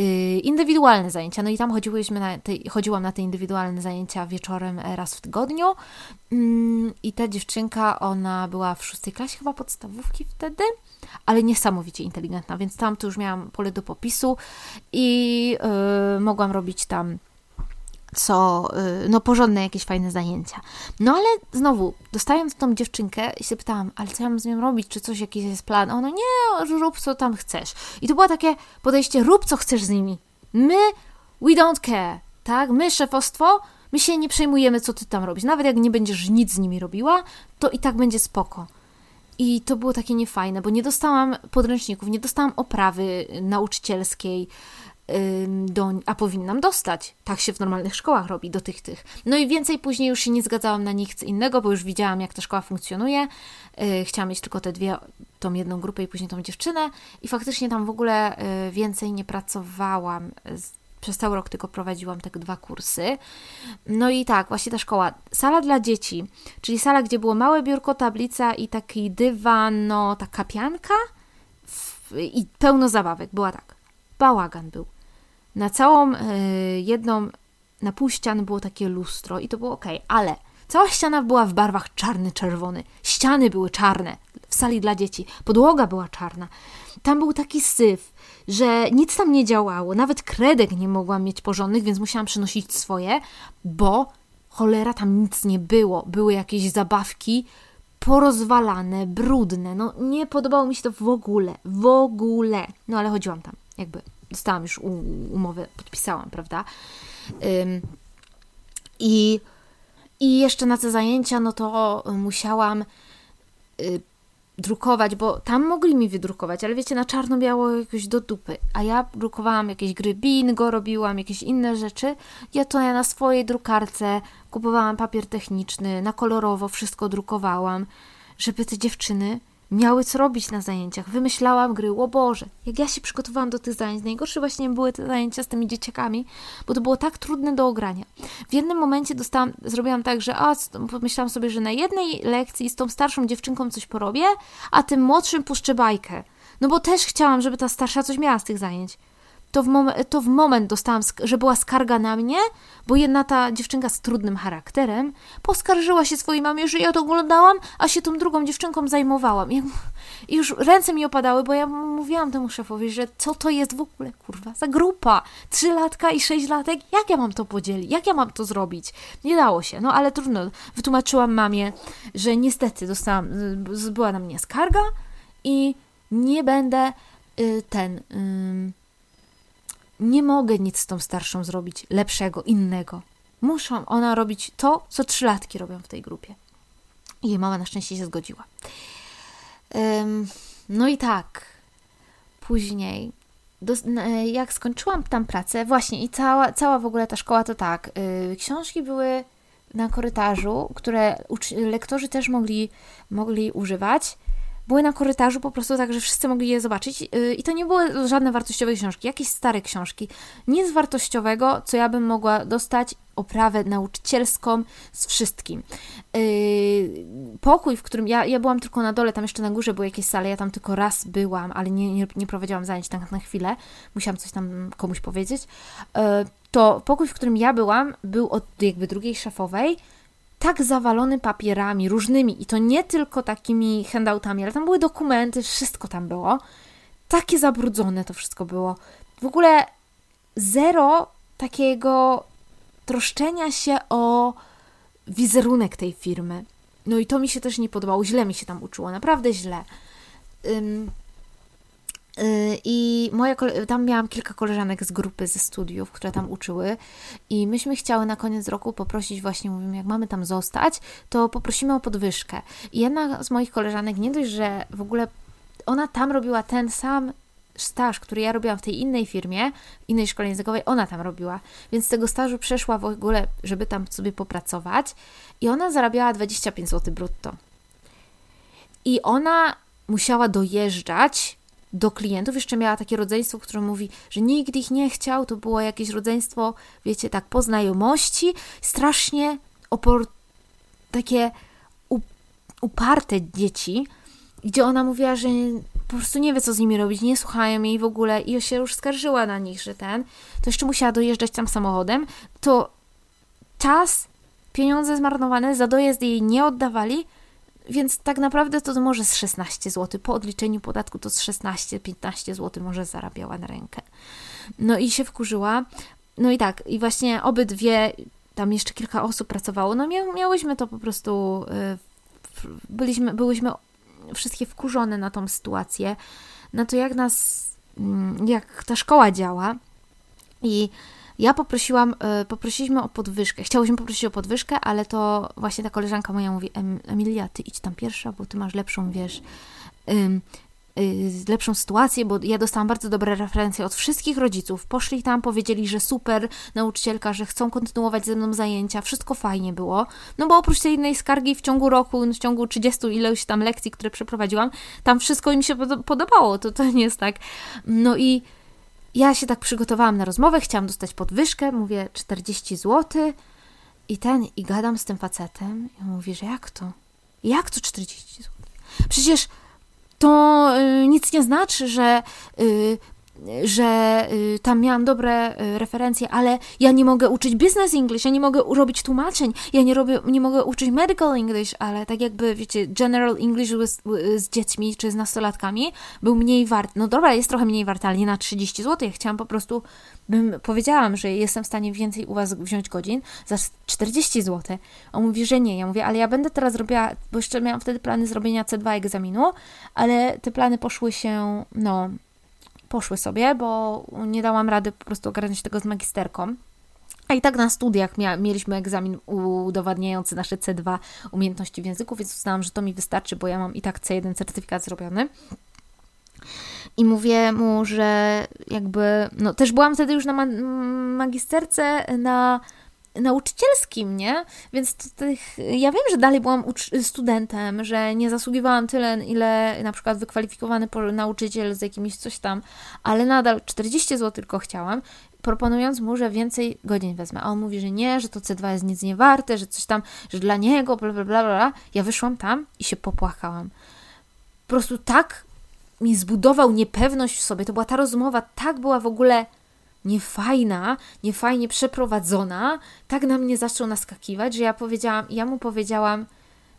Y, indywidualne zajęcia. No i tam chodziłyśmy na te, chodziłam na te indywidualne zajęcia wieczorem e, raz w tygodniu. Mm, I ta dziewczynka, ona była w szóstej klasie chyba podstawówki wtedy, ale niesamowicie inteligentna, więc tam to już miałam pole do popisu i yy, mogłam robić tam co, y, no porządne jakieś fajne zajęcia. No ale znowu, dostając tą dziewczynkę i się pytałam, ale co ja mam z nią robić, czy coś, jakiś jest plan? Ono, nie, rób co tam chcesz. I to było takie podejście, rób co chcesz z nimi. My, we don't care, tak? My, szefostwo, my się nie przejmujemy, co ty tam robisz. Nawet jak nie będziesz nic z nimi robiła, to i tak będzie spoko. I to było takie niefajne, bo nie dostałam podręczników, nie dostałam oprawy nauczycielskiej, do, a powinnam dostać. Tak się w normalnych szkołach robi, do tych tych. No i więcej później już się nie zgadzałam na nic innego, bo już widziałam, jak ta szkoła funkcjonuje. Y, chciałam mieć tylko te dwie, tą jedną grupę i później tą dziewczynę i faktycznie tam w ogóle y, więcej nie pracowałam. Przez cały rok tylko prowadziłam te dwa kursy. No i tak, właśnie ta szkoła. Sala dla dzieci, czyli sala, gdzie było małe biurko, tablica i taki dywan, no taka pianka i pełno zabawek. Była tak. Bałagan był na całą y, jedną, na pół ściany było takie lustro i to było ok, ale cała ściana była w barwach czarny-czerwony. Ściany były czarne w sali dla dzieci, podłoga była czarna. Tam był taki syf, że nic tam nie działało, nawet kredek nie mogłam mieć porządnych, więc musiałam przynosić swoje, bo cholera tam nic nie było. Były jakieś zabawki porozwalane, brudne. No nie podobało mi się to w ogóle, w ogóle. No ale chodziłam tam, jakby dostałam już umowę, podpisałam, prawda? I, I jeszcze na te zajęcia, no to musiałam y, drukować, bo tam mogli mi wydrukować, ale wiecie, na czarno-biało jakoś do dupy. A ja drukowałam jakieś gry bingo, robiłam jakieś inne rzeczy. Ja to ja na swojej drukarce kupowałam papier techniczny, na kolorowo wszystko drukowałam, żeby te dziewczyny miały co robić na zajęciach. Wymyślałam gry, o Boże, jak ja się przygotowałam do tych zajęć, najgorsze właśnie były te zajęcia z tymi dzieciakami, bo to było tak trudne do ogrania. W jednym momencie dostałam, zrobiłam tak, że a, pomyślałam sobie, że na jednej lekcji z tą starszą dziewczynką coś porobię, a tym młodszym puszczę bajkę. No bo też chciałam, żeby ta starsza coś miała z tych zajęć to w, mom- to w moment dostałam, że była skarga na mnie, bo jedna ta dziewczynka z trudnym charakterem poskarżyła się swojej mamie, że ja to oglądałam, a się tą drugą dziewczynką zajmowałam. I już ręce mi opadały, bo ja mówiłam temu szefowi, że co to jest w ogóle, kurwa, za grupa. Trzylatka i sześćlatek, jak ja mam to podzielić? Jak ja mam to zrobić? Nie dało się, no ale trudno. Wytłumaczyłam mamie, że niestety dostałam, była na mnie skarga i nie będę y, ten... nie mogę nic z tą starszą zrobić lepszego, innego. Muszą ona robić to, co trzylatki robią w tej grupie. I jej mama na szczęście się zgodziła. Um, no i tak, później, do, jak skończyłam tam pracę, właśnie i cała, cała w ogóle ta szkoła to tak, yy, książki były na korytarzu, które lektorzy też mogli, mogli używać były na korytarzu po prostu tak, że wszyscy mogli je zobaczyć y, i to nie były żadne wartościowe książki, jakieś stare książki. Nic wartościowego, co ja bym mogła dostać oprawę nauczycielską z wszystkim. Yy, pokój, w którym ja, ja byłam tylko na dole, tam jeszcze na górze były jakieś sale, ja tam tylko raz byłam, ale nie, nie, nie prowadziłam zajęć tak na chwilę, musiałam coś tam komuś powiedzieć. Yy, to pokój, w którym ja byłam, był od jakby drugiej szefowej, tak zawalony papierami różnymi i to nie tylko takimi handoutami, ale tam były dokumenty, wszystko tam było. Takie zabrudzone to wszystko było. W ogóle zero takiego troszczenia się o wizerunek tej firmy. No i to mi się też nie podobało. Źle mi się tam uczyło, naprawdę źle. I moja, tam miałam kilka koleżanek z grupy ze studiów, które tam uczyły, i myśmy chciały na koniec roku poprosić, właśnie mówimy, jak mamy tam zostać, to poprosimy o podwyżkę. I jedna z moich koleżanek, nie dość, że w ogóle ona tam robiła ten sam staż, który ja robiłam w tej innej firmie, innej szkole językowej, ona tam robiła. Więc z tego stażu przeszła w ogóle, żeby tam sobie popracować, i ona zarabiała 25 zł brutto. I ona musiała dojeżdżać do klientów. Jeszcze miała takie rodzeństwo, które mówi, że nigdy ich nie chciał. To było jakieś rodzeństwo, wiecie, tak po znajomości. Strasznie opor... takie uparte dzieci, gdzie ona mówiła, że po prostu nie wie, co z nimi robić, nie słuchają jej w ogóle i się już skarżyła na nich, że ten, to jeszcze musiała dojeżdżać tam samochodem, to czas, pieniądze zmarnowane, za dojazd jej nie oddawali, więc tak naprawdę to może z 16 zł. Po odliczeniu podatku to z 16-15 zł może zarabiała na rękę. No i się wkurzyła. No i tak, i właśnie obydwie, tam jeszcze kilka osób pracowało. No mia miałyśmy to po prostu, y, byliśmy, byłyśmy wszystkie wkurzone na tą sytuację, na to jak nas, mm, jak ta szkoła działa. I ja poprosiłam, e, poprosiliśmy o podwyżkę. Chciałyśmy poprosić o podwyżkę, ale to właśnie ta koleżanka moja mówi: Emilia, ty idź tam pierwsza, bo ty masz lepszą, wiesz, y, lepszą sytuację, bo ja dostałam bardzo dobre referencje od wszystkich rodziców. Poszli tam, powiedzieli, że super nauczycielka, że chcą kontynuować ze mną zajęcia, wszystko fajnie było. No bo oprócz tej innej skargi w ciągu roku, w ciągu 30 ileś tam lekcji, które przeprowadziłam, tam wszystko im się podobało. To, to nie jest tak. No i ja się tak przygotowałam na rozmowę, chciałam dostać podwyżkę, mówię 40 zł i ten, i gadam z tym facetem i mówi, że jak to? Jak to 40 zł? Przecież to y, nic nie znaczy, że y, że y, tam miałam dobre y, referencje, ale ja nie mogę uczyć business English, ja nie mogę robić tłumaczeń, ja nie, robię, nie mogę uczyć medical English, ale tak jakby, wiecie, general English z, z dziećmi czy z nastolatkami był mniej wart. No dobra, jest trochę mniej wart, ale nie na 30 zł. Ja chciałam po prostu, bym powiedziałam, że jestem w stanie więcej u Was wziąć godzin za 40 zł. On mówi, że nie. Ja mówię, ale ja będę teraz robiła, bo jeszcze miałam wtedy plany zrobienia C2 egzaminu, ale te plany poszły się, no, poszły sobie, bo nie dałam rady po prostu ogarnąć tego z magisterką. A i tak na studiach mia mieliśmy egzamin udowadniający nasze C2 umiejętności w języku, więc uznałam, że to mi wystarczy, bo ja mam i tak C1 certyfikat zrobiony. I mówię mu, że jakby, no też byłam wtedy już na ma magisterce na nauczycielskim, nie? Więc tych, ja wiem, że dalej byłam studentem, że nie zasługiwałam tyle, ile na przykład wykwalifikowany nauczyciel z jakimś coś tam, ale nadal 40 zł tylko chciałam, proponując mu, że więcej godzin wezmę. A on mówi, że nie, że to C2 jest nic nie warte, że coś tam, że dla niego, bla, bla, bla, bla. Ja wyszłam tam i się popłakałam. Po prostu tak mi zbudował niepewność w sobie. To była ta rozmowa, tak była w ogóle niefajna, niefajnie przeprowadzona, tak na mnie zaczął naskakiwać, że ja powiedziałam, ja mu powiedziałam,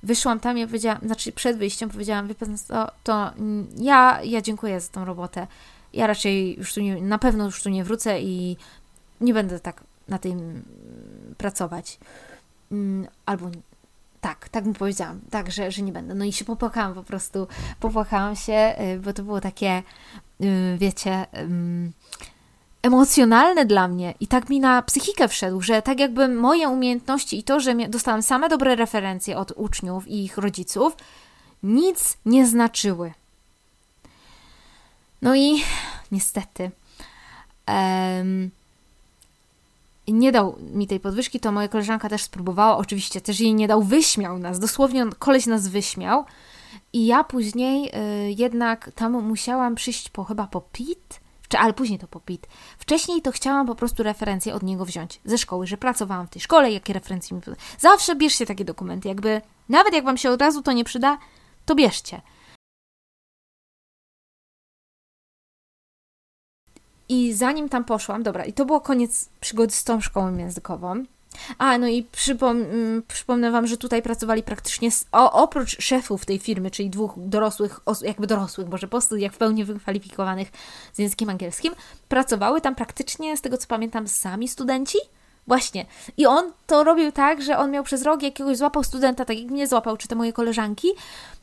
wyszłam tam, ja powiedziałam, znaczy przed wyjściem powiedziałam, wie pan, to, to ja, ja dziękuję za tą robotę. Ja raczej już tu nie, na pewno już tu nie wrócę i nie będę tak na tym pracować. Mm, albo tak, tak mu powiedziałam, tak, że, że nie będę. No i się popłakałam po prostu, popłakałam się, y, bo to było takie, y, wiecie, emocjonalne dla mnie i tak mi na psychikę wszedł, że tak jakby moje umiejętności i to, że dostałam same dobre referencje od uczniów i ich rodziców, nic nie znaczyły. No i niestety um, nie dał mi tej podwyżki, to moja koleżanka też spróbowała, oczywiście też jej nie dał, wyśmiał nas, dosłownie koleś nas wyśmiał i ja później y, jednak tam musiałam przyjść po chyba po PIT, ale później to popit. Wcześniej to chciałam po prostu referencje od niego wziąć ze szkoły, że pracowałam w tej szkole, jakie referencje mi poda. Zawsze bierzcie takie dokumenty, jakby nawet jak Wam się od razu to nie przyda, to bierzcie. I zanim tam poszłam, dobra, i to było koniec przygody z tą szkołą językową. A, no i przypom mm, przypomnę Wam, że tutaj pracowali praktycznie, oprócz szefów tej firmy, czyli dwóch dorosłych, jakby dorosłych, może po studiach w pełni wykwalifikowanych z językiem angielskim, pracowały tam praktycznie, z tego co pamiętam, sami studenci. Właśnie. I on to robił tak, że on miał przez rok jakiegoś złapał studenta, tak jak mnie złapał, czy te moje koleżanki.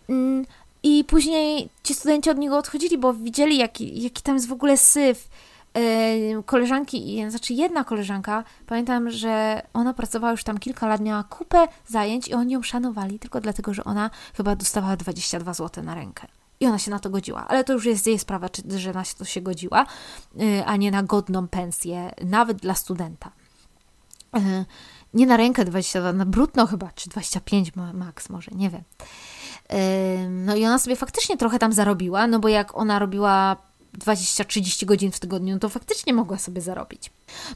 Mm, I później ci studenci od niego odchodzili, bo widzieli, jaki, jaki tam jest w ogóle syf koleżanki, znaczy jedna koleżanka, pamiętam, że ona pracowała już tam kilka lat, miała kupę zajęć i oni ją szanowali tylko dlatego, że ona chyba dostawała 22 zł na rękę. I ona się na to godziła, ale to już jest jej sprawa, czy, że na to się godziła, y, a nie na godną pensję, nawet dla studenta. Y, nie na rękę 22, na brutno chyba, czy 25 max może, nie wiem. No i ona sobie faktycznie trochę tam zarobiła, no bo jak ona robiła 20-30 godzin w tygodniu, to faktycznie mogła sobie zarobić.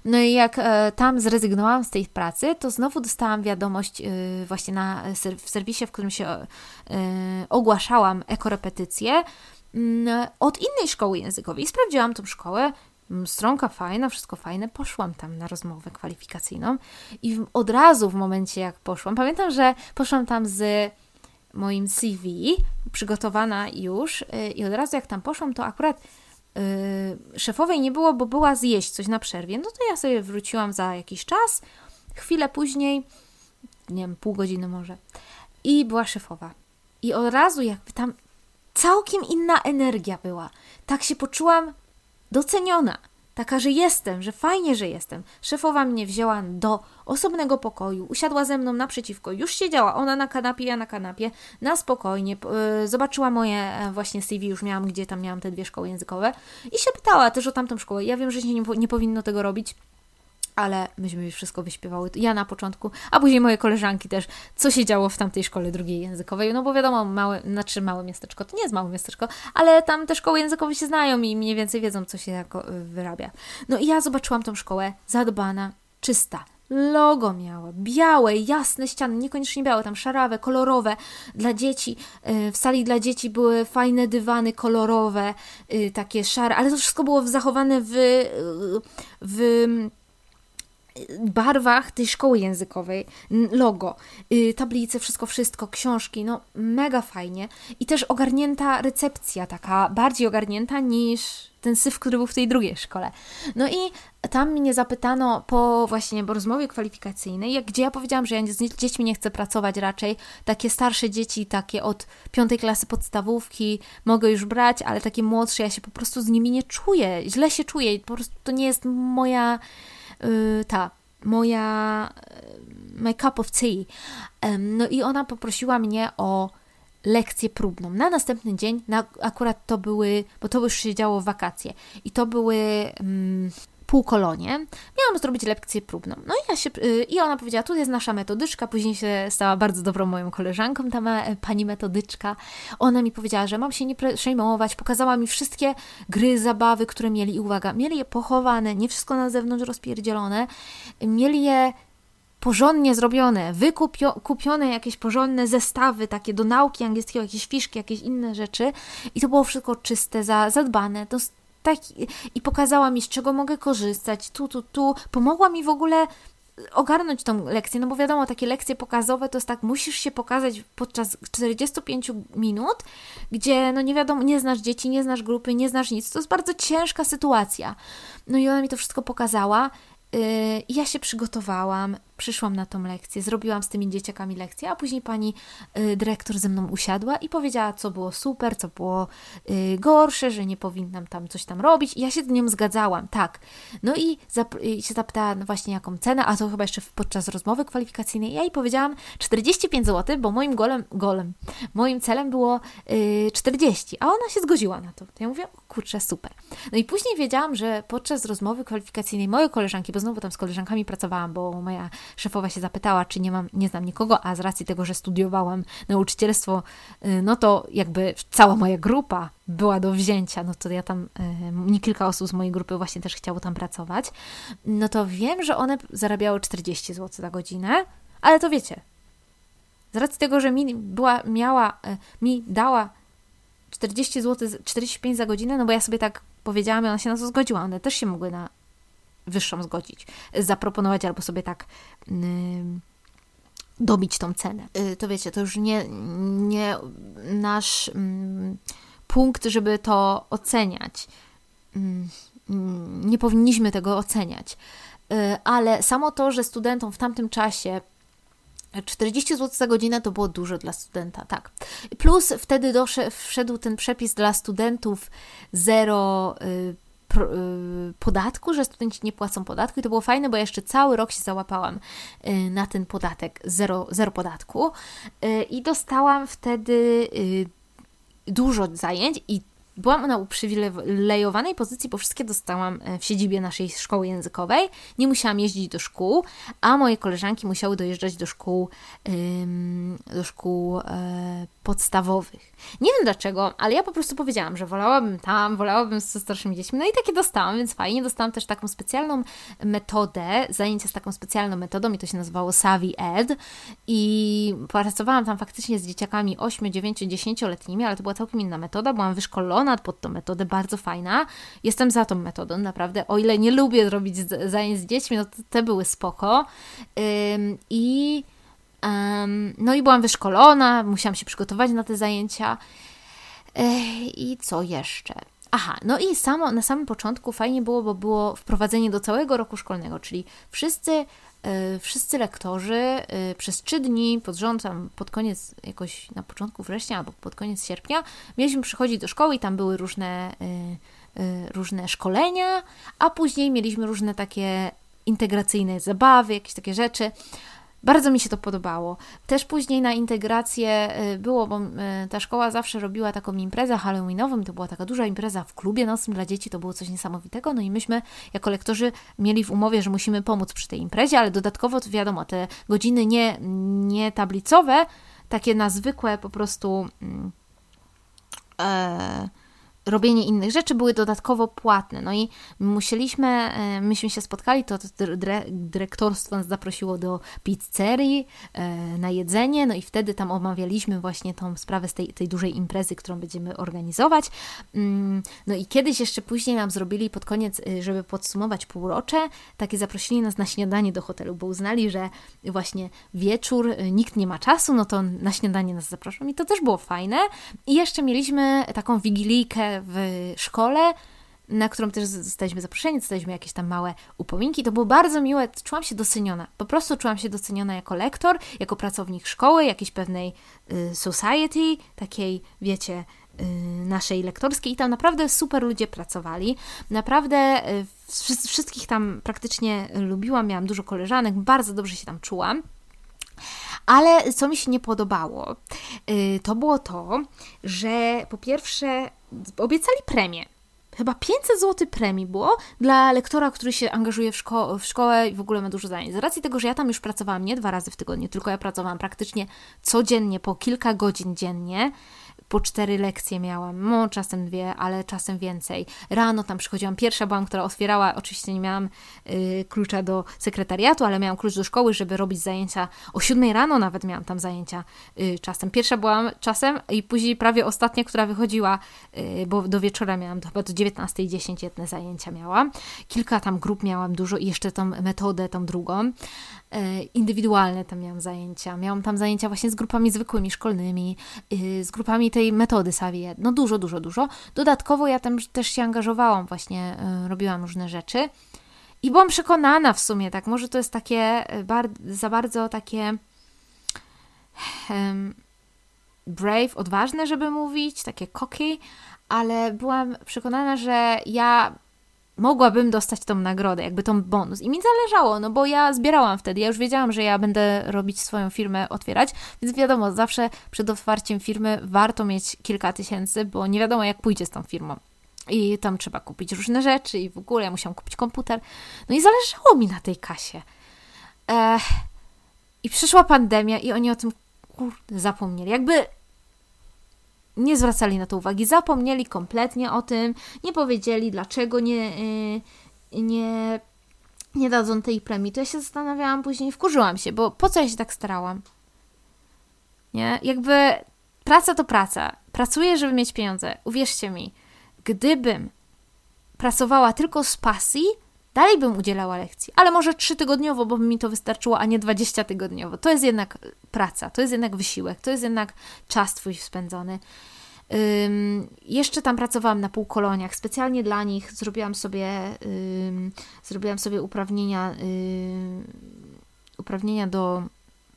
No i jak e, tam zrezygnowałam z tej pracy, to znowu dostałam wiadomość e, właśnie na, w serwisie, w którym się e, ogłaszałam ekorepetycje, mm, od innej szkoły językowej. Sprawdziłam tą szkołę, mm, stronka fajna, wszystko fajne. Poszłam tam na rozmowę kwalifikacyjną i od razu w momencie jak poszłam, pamiętam, że poszłam tam z moim CV, przygotowana już i od razu jak tam poszłam, to akurat szefowej nie było, bo była zjeść coś na przerwie. No to ja sobie wróciłam za jakiś czas, chwilę później, nie wiem, pół godziny może, i była szefowa. I od razu jakby tam całkiem inna energia była. Tak się poczułam doceniona. Taka, że jestem, że fajnie, że jestem. Szefowa mnie wzięła do osobnego pokoju, usiadła ze mną naprzeciwko, już siedziała, ona na kanapie, ja na kanapie, na spokojnie, yy, zobaczyła moje e, właśnie CV, już miałam, gdzie tam miałam te dwie szkoły językowe i się pytała też o tamtą szkołę. Ja wiem, że się nie, nie powinno tego robić, ale myśmy już wszystko wyśpiewały. Ja na początku, a później moje koleżanki też, co się działo w tamtej szkole drugiej językowej. No bo wiadomo, małe, znaczy małe miasteczko to nie jest małe miasteczko, ale tam te szkoły językowe się znają i mniej więcej wiedzą, co się jako y, wyrabia. No i ja zobaczyłam tą szkołę zadbana, czysta. Logo miała, białe, jasne ściany, niekoniecznie białe, tam szarawe, kolorowe dla dzieci. Y, w sali dla dzieci były fajne dywany kolorowe, y, takie szare, ale to wszystko było zachowane w, w barwach tej szkoły językowej, logo, y, tablice, wszystko, wszystko, książki, no mega fajnie. I też ogarnięta recepcja, taka bardziej ogarnięta niż ten syf, który był w tej drugiej szkole. No i tam mnie zapytano po właśnie po rozmowie kwalifikacyjnej, gdzie ja powiedziałam, że ja z dziećmi nie chcę pracować raczej. Takie starsze dzieci, takie od piątej klasy podstawówki mogę już brać, ale takie młodsze ja się po prostu z nimi nie czuję. Źle się czuję. Po prostu to nie jest moja ta moja y, my cup of tea. No i ona poprosiła mnie o lekcję próbną. Na następny dzień, na, akurat to były, bo to już się działo wakacje i to były um, półkolonie, miałam zrobić lekcję próbną. No i ja się, y, i ona powiedziała, tu jest nasza metodyczka, później się stała bardzo dobrą moją koleżanką, ta ma, pani metodyczka. Ona mi powiedziała, że mam się nie przejmować, pokazała mi wszystkie gry, zabawy, które mieli i uwaga, mieli je pochowane, nie wszystko na zewnątrz rozpierdzielone, mieli je porządnie zrobione, wykupione jakieś porządne zestawy takie do nauki angielskiego, jakieś fiszki, jakieś inne rzeczy i to było wszystko czyste, zadbane. To tak i pokazała mi, z czego mogę korzystać, tu, tu, tu. Pomogła mi w ogóle ogarnąć tą lekcję, no bo wiadomo, takie lekcje pokazowe to jest tak, musisz się pokazać podczas 45 minut, gdzie no nie wiadomo, nie znasz dzieci, nie znasz grupy, nie znasz nic, to jest bardzo ciężka sytuacja. No i ona mi to wszystko pokazała yy, i ja się przygotowałam, przyszłam na tą lekcję, zrobiłam z tymi dzieciakami lekcję, a później pani y, dyrektor ze mną usiadła i powiedziała, co było super, co było y, gorsze, że nie powinnam tam coś tam robić. I ja się z nią zgadzałam, tak. No i, zap- i się zapytała no właśnie jaką cenę, a to chyba jeszcze podczas rozmowy kwalifikacyjnej. Ja jej powiedziałam 45 zł, bo moim golem, golem moim celem było y, 40, a ona się zgodziła na. To ja mówię, kurczę, super. No i później wiedziałam, że podczas rozmowy kwalifikacyjnej moje koleżanki, bo znowu tam z koleżankami pracowałam, bo moja szefowa się zapytała, czy nie mam, nie znam nikogo, a z racji tego, że studiowałam nauczycielstwo, y, no to jakby cała moja grupa była do wzięcia, no to ja tam, y, nie kilka osób z mojej grupy właśnie też chciało tam pracować, no to wiem, że one zarabiały 40 zł za godzinę, ale to wiecie, z racji tego, że mi była, miała, y, mi dała 40 zł, 45 za godzinę, no bo ja sobie tak powiedziałam i ona się na to zgodziła. One też się mogły na wyższą zgodzić, zaproponować albo sobie tak yy, dobić tą cenę. Yy, to wiecie, to już nie, nie nasz yy, punkt, żeby to oceniać. Mm, nie powinniśmy tego oceniać. Y, ale samo to, że studentom w tamtym czasie 40 zł za godzinę to było dużo dla studenta, tak. Plus wtedy doszedł, wszedł ten przepis dla studentów zero y, Y, podatku, że studenci nie płacą podatku i to było fajne, bo ja jeszcze cały rok się załapałam y, na ten podatek, zero, zero podatku y, i dostałam wtedy dużo zajęć i byłam na uprzywilejowanej pozycji, bo wszystkie dostałam w siedzibie naszej szkoły językowej. Nie musiałam jeździć do szkół, a moje koleżanki musiały dojeżdżać do szkół, do szkół podstawowych. Nie wiem dlaczego, ale ja po prostu powiedziałam, że wolałabym tam, wolałabym ze starszymi dziećmi. No i takie dostałam, więc fajnie. Dostałam też taką specjalną metodę, zajęcia z taką specjalną metodą i to się nazywało Savi Ed. I pracowałam tam faktycznie z dzieciakami 8, 9, 10-letnimi, ale to była całkiem inna metoda. Byłam wyszkolona pod tą metodę, bardzo fajna. Jestem za tą metodą, naprawdę. O ile nie lubię robić zajęć z dziećmi, no to te były spoko. Ym, I no i byłam wyszkolona, musiałam się przygotować na te zajęcia. I co jeszcze? Aha, no i samo, na samym początku fajnie było, bo było wprowadzenie do całego roku szkolnego, czyli wszyscy, yy, wszyscy lektorzy yy, przez trzy dni pod rząd, tam pod koniec, jakoś na początku września albo pod koniec sierpnia, mieliśmy przychodzić do szkoły i tam były różne, yy, różne szkolenia, a później mieliśmy różne takie integracyjne zabawy, jakieś takie rzeczy. Bardzo mi się to podobało. Też później na integrację y, było, bo y, ta szkoła zawsze robiła taką imprezę halloweenową, to była taka duża impreza w klubie nocnym dla dzieci, to było coś niesamowitego, no i myśmy jako lektorzy mieli w umowie, że musimy pomóc przy tej imprezie, ale dodatkowo to wiadomo, te godziny nie, nie tablicowe, takie na zwykłe po prostu... E, robienie innych rzeczy były dodatkowo płatne. No i musieliśmy, e, myśmy się spotkali, to dyrektorstwo nas zaprosiło do pizzerii e, na jedzenie, no i wtedy tam omawialiśmy właśnie tą sprawę z tej, tej dużej imprezy, którą będziemy organizować. Mm, no i kiedyś jeszcze później nam zrobili pod koniec, e, żeby podsumować półrocze, takie zaprosili nas na śniadanie do hotelu, bo uznali, że właśnie wieczór, nikt nie ma czasu, no to na śniadanie nas zaproszą i to też było fajne. I jeszcze mieliśmy taką wigilijkę w szkole, na którą też zostaliśmy zaproszeni, dostaliśmy jakieś tam małe upominki. To było bardzo miłe, czułam się doceniona. Po prostu czułam się doceniona jako lektor, jako pracownik szkoły, jakiejś pewnej y, society, takiej, wiecie, y, naszej lektorskiej. I tam naprawdę super ludzie pracowali. Naprawdę y, wszystkich tam praktycznie lubiłam, miałam dużo koleżanek, bardzo dobrze się tam czułam. Ale co mi się nie podobało, y, to było to, że po pierwsze obiecali premię. Chyba 500 zł premii było dla lektora, który się angażuje w, szko w szkołę i w ogóle ma dużo zajęć. Z racji tego, że ja tam już pracowałam nie dwa razy w tygodniu, tylko ja pracowałam praktycznie codziennie, po kilka godzin dziennie, po cztery lekcje miałam, no czasem dwie, ale czasem więcej. Rano tam przychodziłam, pierwsza byłam, która otwierała, oczywiście nie miałam y, klucza do sekretariatu, ale miałam klucz do szkoły, żeby robić zajęcia o siódmej rano nawet miałam tam zajęcia y, czasem. Pierwsza byłam czasem i później prawie ostatnia, która wychodziła, y, bo do wieczora miałam, chyba do 19.10 jedne zajęcia miałam. Kilka tam grup miałam dużo i jeszcze tą metodę, tą drugą. E, indywidualne tam miałam zajęcia. Miałam tam zajęcia właśnie z grupami zwykłymi, szkolnymi, y, z grupami tej metody Savie. No dużo, dużo, dużo. Dodatkowo ja tam też się angażowałam, właśnie y, robiłam różne rzeczy. I byłam przekonana w sumie, tak, może to jest takie y, bar za bardzo takie um, brave, odważne, żeby mówić, takie cocky, ale byłam przekonana, że ja mogłabym dostać tą nagrodę, jakby tą bonus. I mi zależało, no bo ja zbierałam wtedy, ja już wiedziałam, że ja będę robić swoją firmę, otwierać, więc wiadomo, zawsze przed otwarciem firmy warto mieć kilka tysięcy, bo nie wiadomo jak pójdzie z tą firmą. I tam trzeba kupić różne rzeczy i w ogóle ja musiałam kupić komputer. No i zależało mi na tej kasie. Ech. I przyszła pandemia i oni o tym kurde zapomnieli. Jakby nie zwracali na to uwagi, zapomnieli kompletnie o tym, nie powiedzieli, dlaczego nie, y, nie, nie dadzą tej premii. To ja się zastanawiałam później, wkurzyłam się, bo po co ja się tak starałam? Nie? Jakby praca to praca. Pracuję, żeby mieć pieniądze. Uwierzcie mi, gdybym pracowała tylko z pasji, dalej bym udzielała lekcji, ale może trzy tygodniowo, bo mi to wystarczyło, a nie 20 tygodniowo. To jest jednak praca, to jest jednak wysiłek, to jest jednak czas Twój spędzony. Jeszcze tam pracowałam na półkoloniach, specjalnie dla nich zrobiłam sobie, zrobiłam sobie uprawnienia, uprawnienia do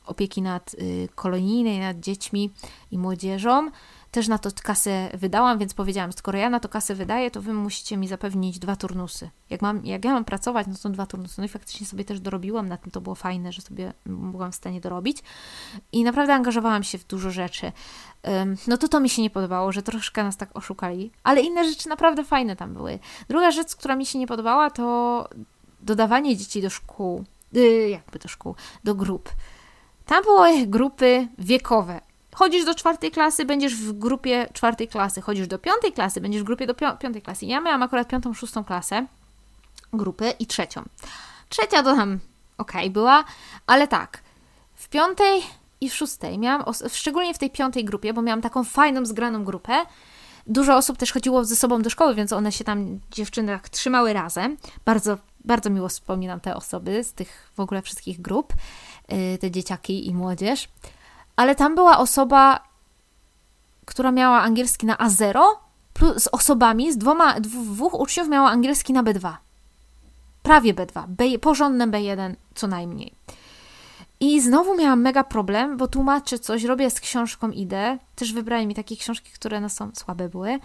opieki nad y, kolonijnej, nad dziećmi i młodzieżą też na to kasę wydałam, więc powiedziałam, skoro ja na to kasę wydaję, to wy musicie mi zapewnić dwa turnusy. Jak, mam, jak ja mam pracować, no to dwa turnusy. No i faktycznie sobie też dorobiłam, na tym to było fajne, że sobie byłam w stanie dorobić. I naprawdę angażowałam się w dużo rzeczy. No to to mi się nie podobało, że troszkę nas tak oszukali, ale inne rzeczy naprawdę fajne tam były. Druga rzecz, która mi się nie podobała, to dodawanie dzieci do szkół, yy, jakby do szkół, do grup. Tam były grupy wiekowe chodzisz do czwartej klasy, będziesz w grupie czwartej klasy, chodzisz do piątej klasy, będziesz w grupie do piątej klasy. Ja miałam akurat piątą, szóstą klasę grupy i trzecią. Trzecia to tam ok była, ale tak, w piątej i w szóstej miałam, szczególnie w tej piątej grupie, bo miałam taką fajną, zgraną grupę, Dużo osób też chodziło ze sobą do szkoły, więc one się tam, dziewczyny, tak trzymały razem. Bardzo, bardzo miło wspominam te osoby z tych w ogóle wszystkich grup, y, te dzieciaki i młodzież. Ale tam była osoba, która miała angielski na A0, plus z osobami, z dwoma, dwóch uczniów miała angielski na B2. Prawie B2, B, porządne B1 co najmniej. I znowu miałam mega problem, bo tłumaczę coś, robię z książką, idę. Też wybrali mi takie książki, które no są słabe były.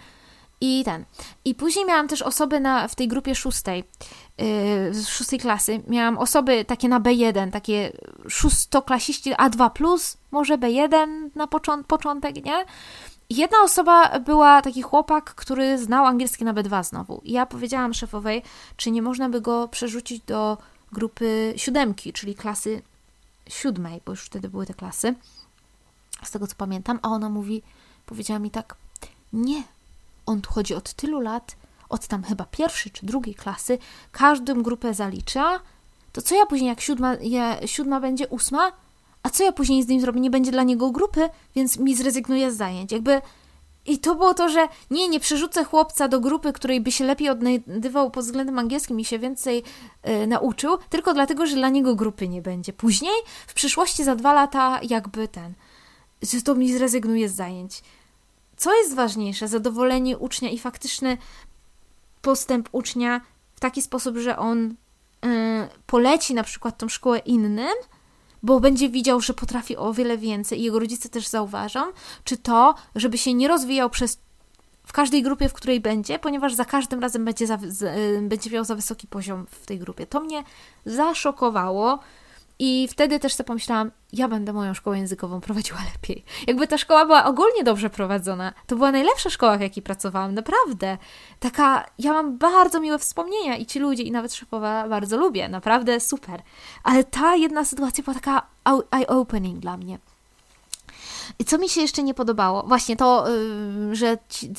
I ten. I później miałam też osoby na, w tej grupie szóstej, yy, z szóstej klasy. Miałam osoby takie na B1, takie szóstoklasiści A2+, może B1 na począ początek, nie? Jedna osoba była taki chłopak, który znał angielski na B2 znowu. I ja powiedziałam szefowej, czy nie można by go przerzucić do grupy siódemki, czyli klasy siódmej, bo już wtedy były te klasy, z tego co pamiętam, a ona mówi, powiedziała mi tak, nie, on tu chodzi od tylu lat, od tam chyba pierwszej czy drugiej klasy, każdą grupę zalicza, to co ja później, jak siódma, ja, siódma będzie ósma, a co ja później z nim zrobię? Nie będzie dla niego grupy, więc mi zrezygnuje z zajęć. Jakby i to było to, że nie, nie przerzucę chłopca do grupy, której by się lepiej odnajdywał pod względem angielskim i się więcej y, nauczył, tylko dlatego, że dla niego grupy nie będzie. Później, w przyszłości za dwa lata, jakby ten, to mi zrezygnuje z zajęć. Co jest ważniejsze? Zadowolenie ucznia i faktyczny postęp ucznia w taki sposób, że on y, poleci na przykład tą szkołę innym, bo będzie widział, że potrafi o wiele więcej i jego rodzice też zauważą, czy to, żeby się nie rozwijał przez w każdej grupie, w której będzie, ponieważ za każdym razem będzie, za, y, będzie miał za wysoki poziom w tej grupie. To mnie zaszokowało. I wtedy też sobie pomyślałam, ja będę moją szkołę językową prowadziła lepiej. Jakby ta szkoła była ogólnie dobrze prowadzona, to była najlepsza szkoła, w jakiej pracowałam, naprawdę. Taka, ja mam bardzo miłe wspomnienia i ci ludzie, i nawet szefowa bardzo lubię, naprawdę super. Ale ta jedna sytuacja była taka eye-opening dla mnie. Co mi się jeszcze nie podobało? Właśnie to, że ci,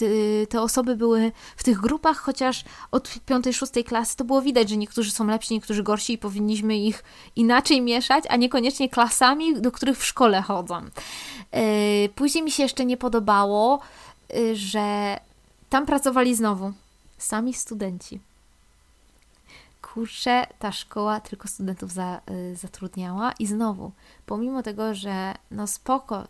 te osoby były w tych grupach, chociaż od piątej, szóstej klasy to było widać, że niektórzy są lepsi, niektórzy gorsi i powinniśmy ich inaczej mieszać, a niekoniecznie klasami, do których w szkole chodzą. Y, później mi się jeszcze nie podobało, y, że tam pracowali znowu sami studenci kurczę, ta szkoła tylko studentów za, y, zatrudniała. I znowu, pomimo tego, że no spoko,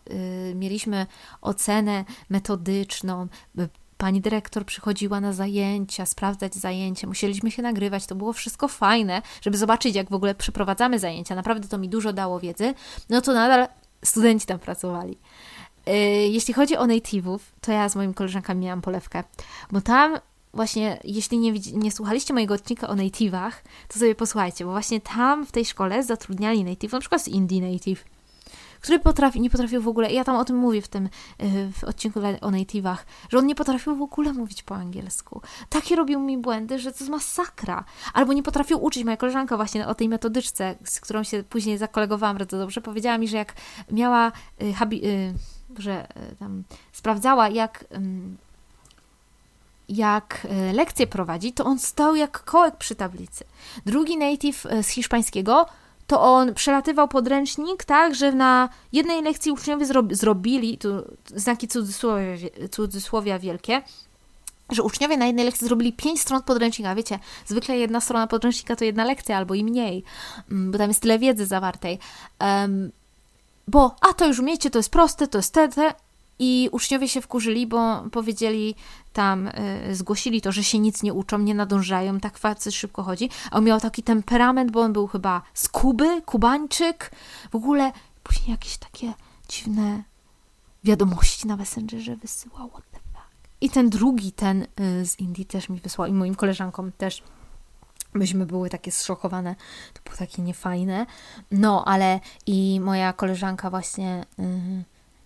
y, mieliśmy ocenę metodyczną, y, pani dyrektor przychodziła na zajęcia, sprawdzać zajęcia, musieliśmy się nagrywać, to było wszystko fajne, żeby zobaczyć, jak w ogóle przeprowadzamy zajęcia, naprawdę to mi dużo dało wiedzy, no to nadal studenci tam pracowali. Y, jeśli chodzi o native'ów, to ja z moimi koleżankami miałam polewkę, bo tam właśnie, jeśli nie, nie słuchaliście mojego odcinka o native'ach, to sobie posłuchajcie, bo właśnie tam w tej szkole zatrudniali native, na przykład z Indie native, który potrafi, nie potrafił w ogóle, ja tam o tym mówię w tym y, w odcinku o native'ach, że on nie potrafił w ogóle mówić po angielsku. Takie robił mi błędy, że to jest masakra. Albo nie potrafił uczyć. Moja koleżanka właśnie o tej metodyczce, z którą się później zakolegowałam bardzo dobrze, powiedziała mi, że jak miała, y, habi, y, że y, tam sprawdzała, jak jak e, lekcje prowadzi, to on stał jak kołek przy tablicy. Drugi native e, z hiszpańskiego to on przelatywał podręcznik tak, że na jednej lekcji uczniowie zrobili, tu znaki cudzysłowia, cudzysłowia wielkie, że uczniowie na jednej lekcji zrobili pięć stron podręcznika. Wiecie, zwykle jedna strona podręcznika to jedna lekcja albo i mniej, mm, bo tam jest tyle wiedzy zawartej. Um, bo, a to już umiecie, to jest proste, to jest te, te. I uczniowie się wkurzyli, bo powiedzieli tam, y, zgłosili to, że się nic nie uczą, nie nadążają, tak facet szybko chodzi. A on miał taki temperament, bo on był chyba z Kuby, Kubańczyk. W ogóle później jakieś takie dziwne wiadomości na Messengerze wysyłał. What the fuck? I ten drugi, ten y, z Indii też mi wysłał i moim koleżankom też. Myśmy były takie zszokowane, to było takie niefajne. No, ale i moja koleżanka właśnie yy,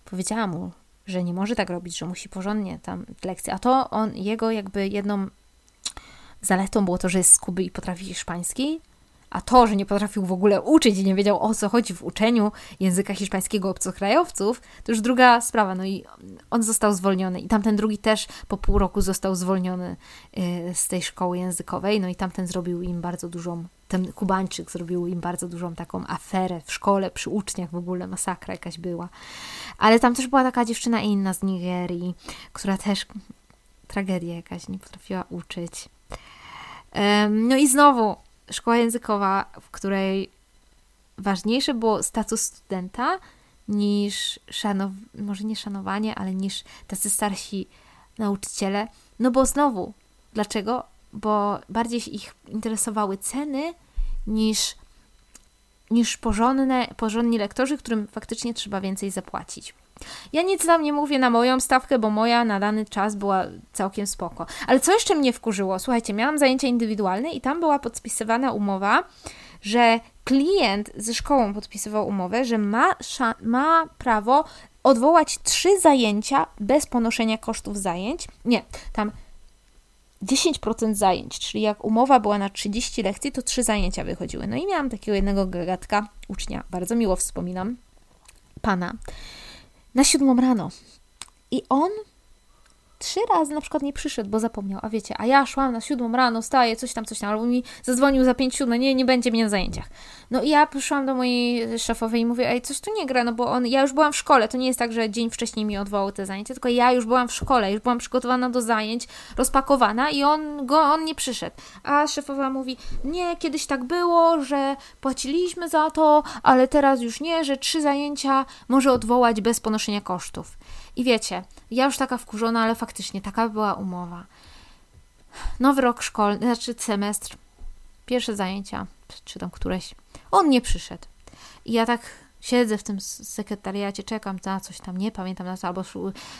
powiedziała mu, że nie może tak robić, że musi porządnie tam lekcje. A to on, jego jakby jedną zaletą było to, że jest z Kuby i potrafi hiszpański, A to, że nie potrafił w ogóle uczyć i nie wiedział o co chodzi w uczeniu języka hiszpańskiego obcokrajowców, to już druga sprawa. No i on został zwolniony. I tamten drugi też po pół roku został zwolniony y, z tej szkoły językowej. No i tamten zrobił im bardzo dużą, ten Kubańczyk zrobił im bardzo dużą taką aferę w szkole, przy uczniach w ogóle, masakra jakaś była. Ale tam też była taka dziewczyna inna z Nigerii, która też tragedia jakaś, nie potrafiła uczyć. No i znowu szkoła językowa, w której ważniejsze było status studenta niż szanow... może nie szanowanie, ale niż tacy starsi nauczyciele. No bo znowu, dlaczego? Bo bardziej ich interesowały ceny niż, niż porządne, porządni lektorzy, którym faktycznie trzeba więcej zapłacić. Ja nic tam nie mówię na moją stawkę, bo moja na dany czas była całkiem spoko. Ale co jeszcze mnie wkurzyło? Słuchajcie, miałam zajęcia indywidualne i tam była podpisywana umowa, że klient ze szkołą podpisywał umowę, że ma, ma prawo odwołać trzy zajęcia bez ponoszenia kosztów zajęć. Nie, tam 10% zajęć, czyli jak umowa była na 30 lekcji, to trzy zajęcia wychodziły. No i miałam takiego jednego gagatka, ucznia, bardzo miło wspominam, pana, na siódmą rano. I on trzy razy na przykład nie przyszedł, bo zapomniał, a wiecie, a ja szłam na siódmą rano, staję, coś tam, coś tam, albo mi zadzwonił za pięć siódme, nie, nie będzie mnie na zajęciach. No i ja przyszłam do mojej szefowej i mówię, ej, coś tu nie gra, no bo on, ja już byłam w szkole, to nie jest tak, że dzień wcześniej mi odwołał te zajęcia, tylko ja już byłam w szkole, już byłam przygotowana do zajęć, rozpakowana i on, go, on nie przyszedł. A szefowa mówi, nie, kiedyś tak było, że płaciliśmy za to, ale teraz już nie, że trzy zajęcia może odwołać bez ponoszenia kosztów. I wiecie, ja już taka wkurzona, ale faktycznie taka była umowa. Nowy rok szkolny, znaczy semestr, pierwsze zajęcia, czy tam któreś, on nie przyszedł. I ja tak siedzę w tym sekretariacie, czekam na coś tam, nie pamiętam na co, albo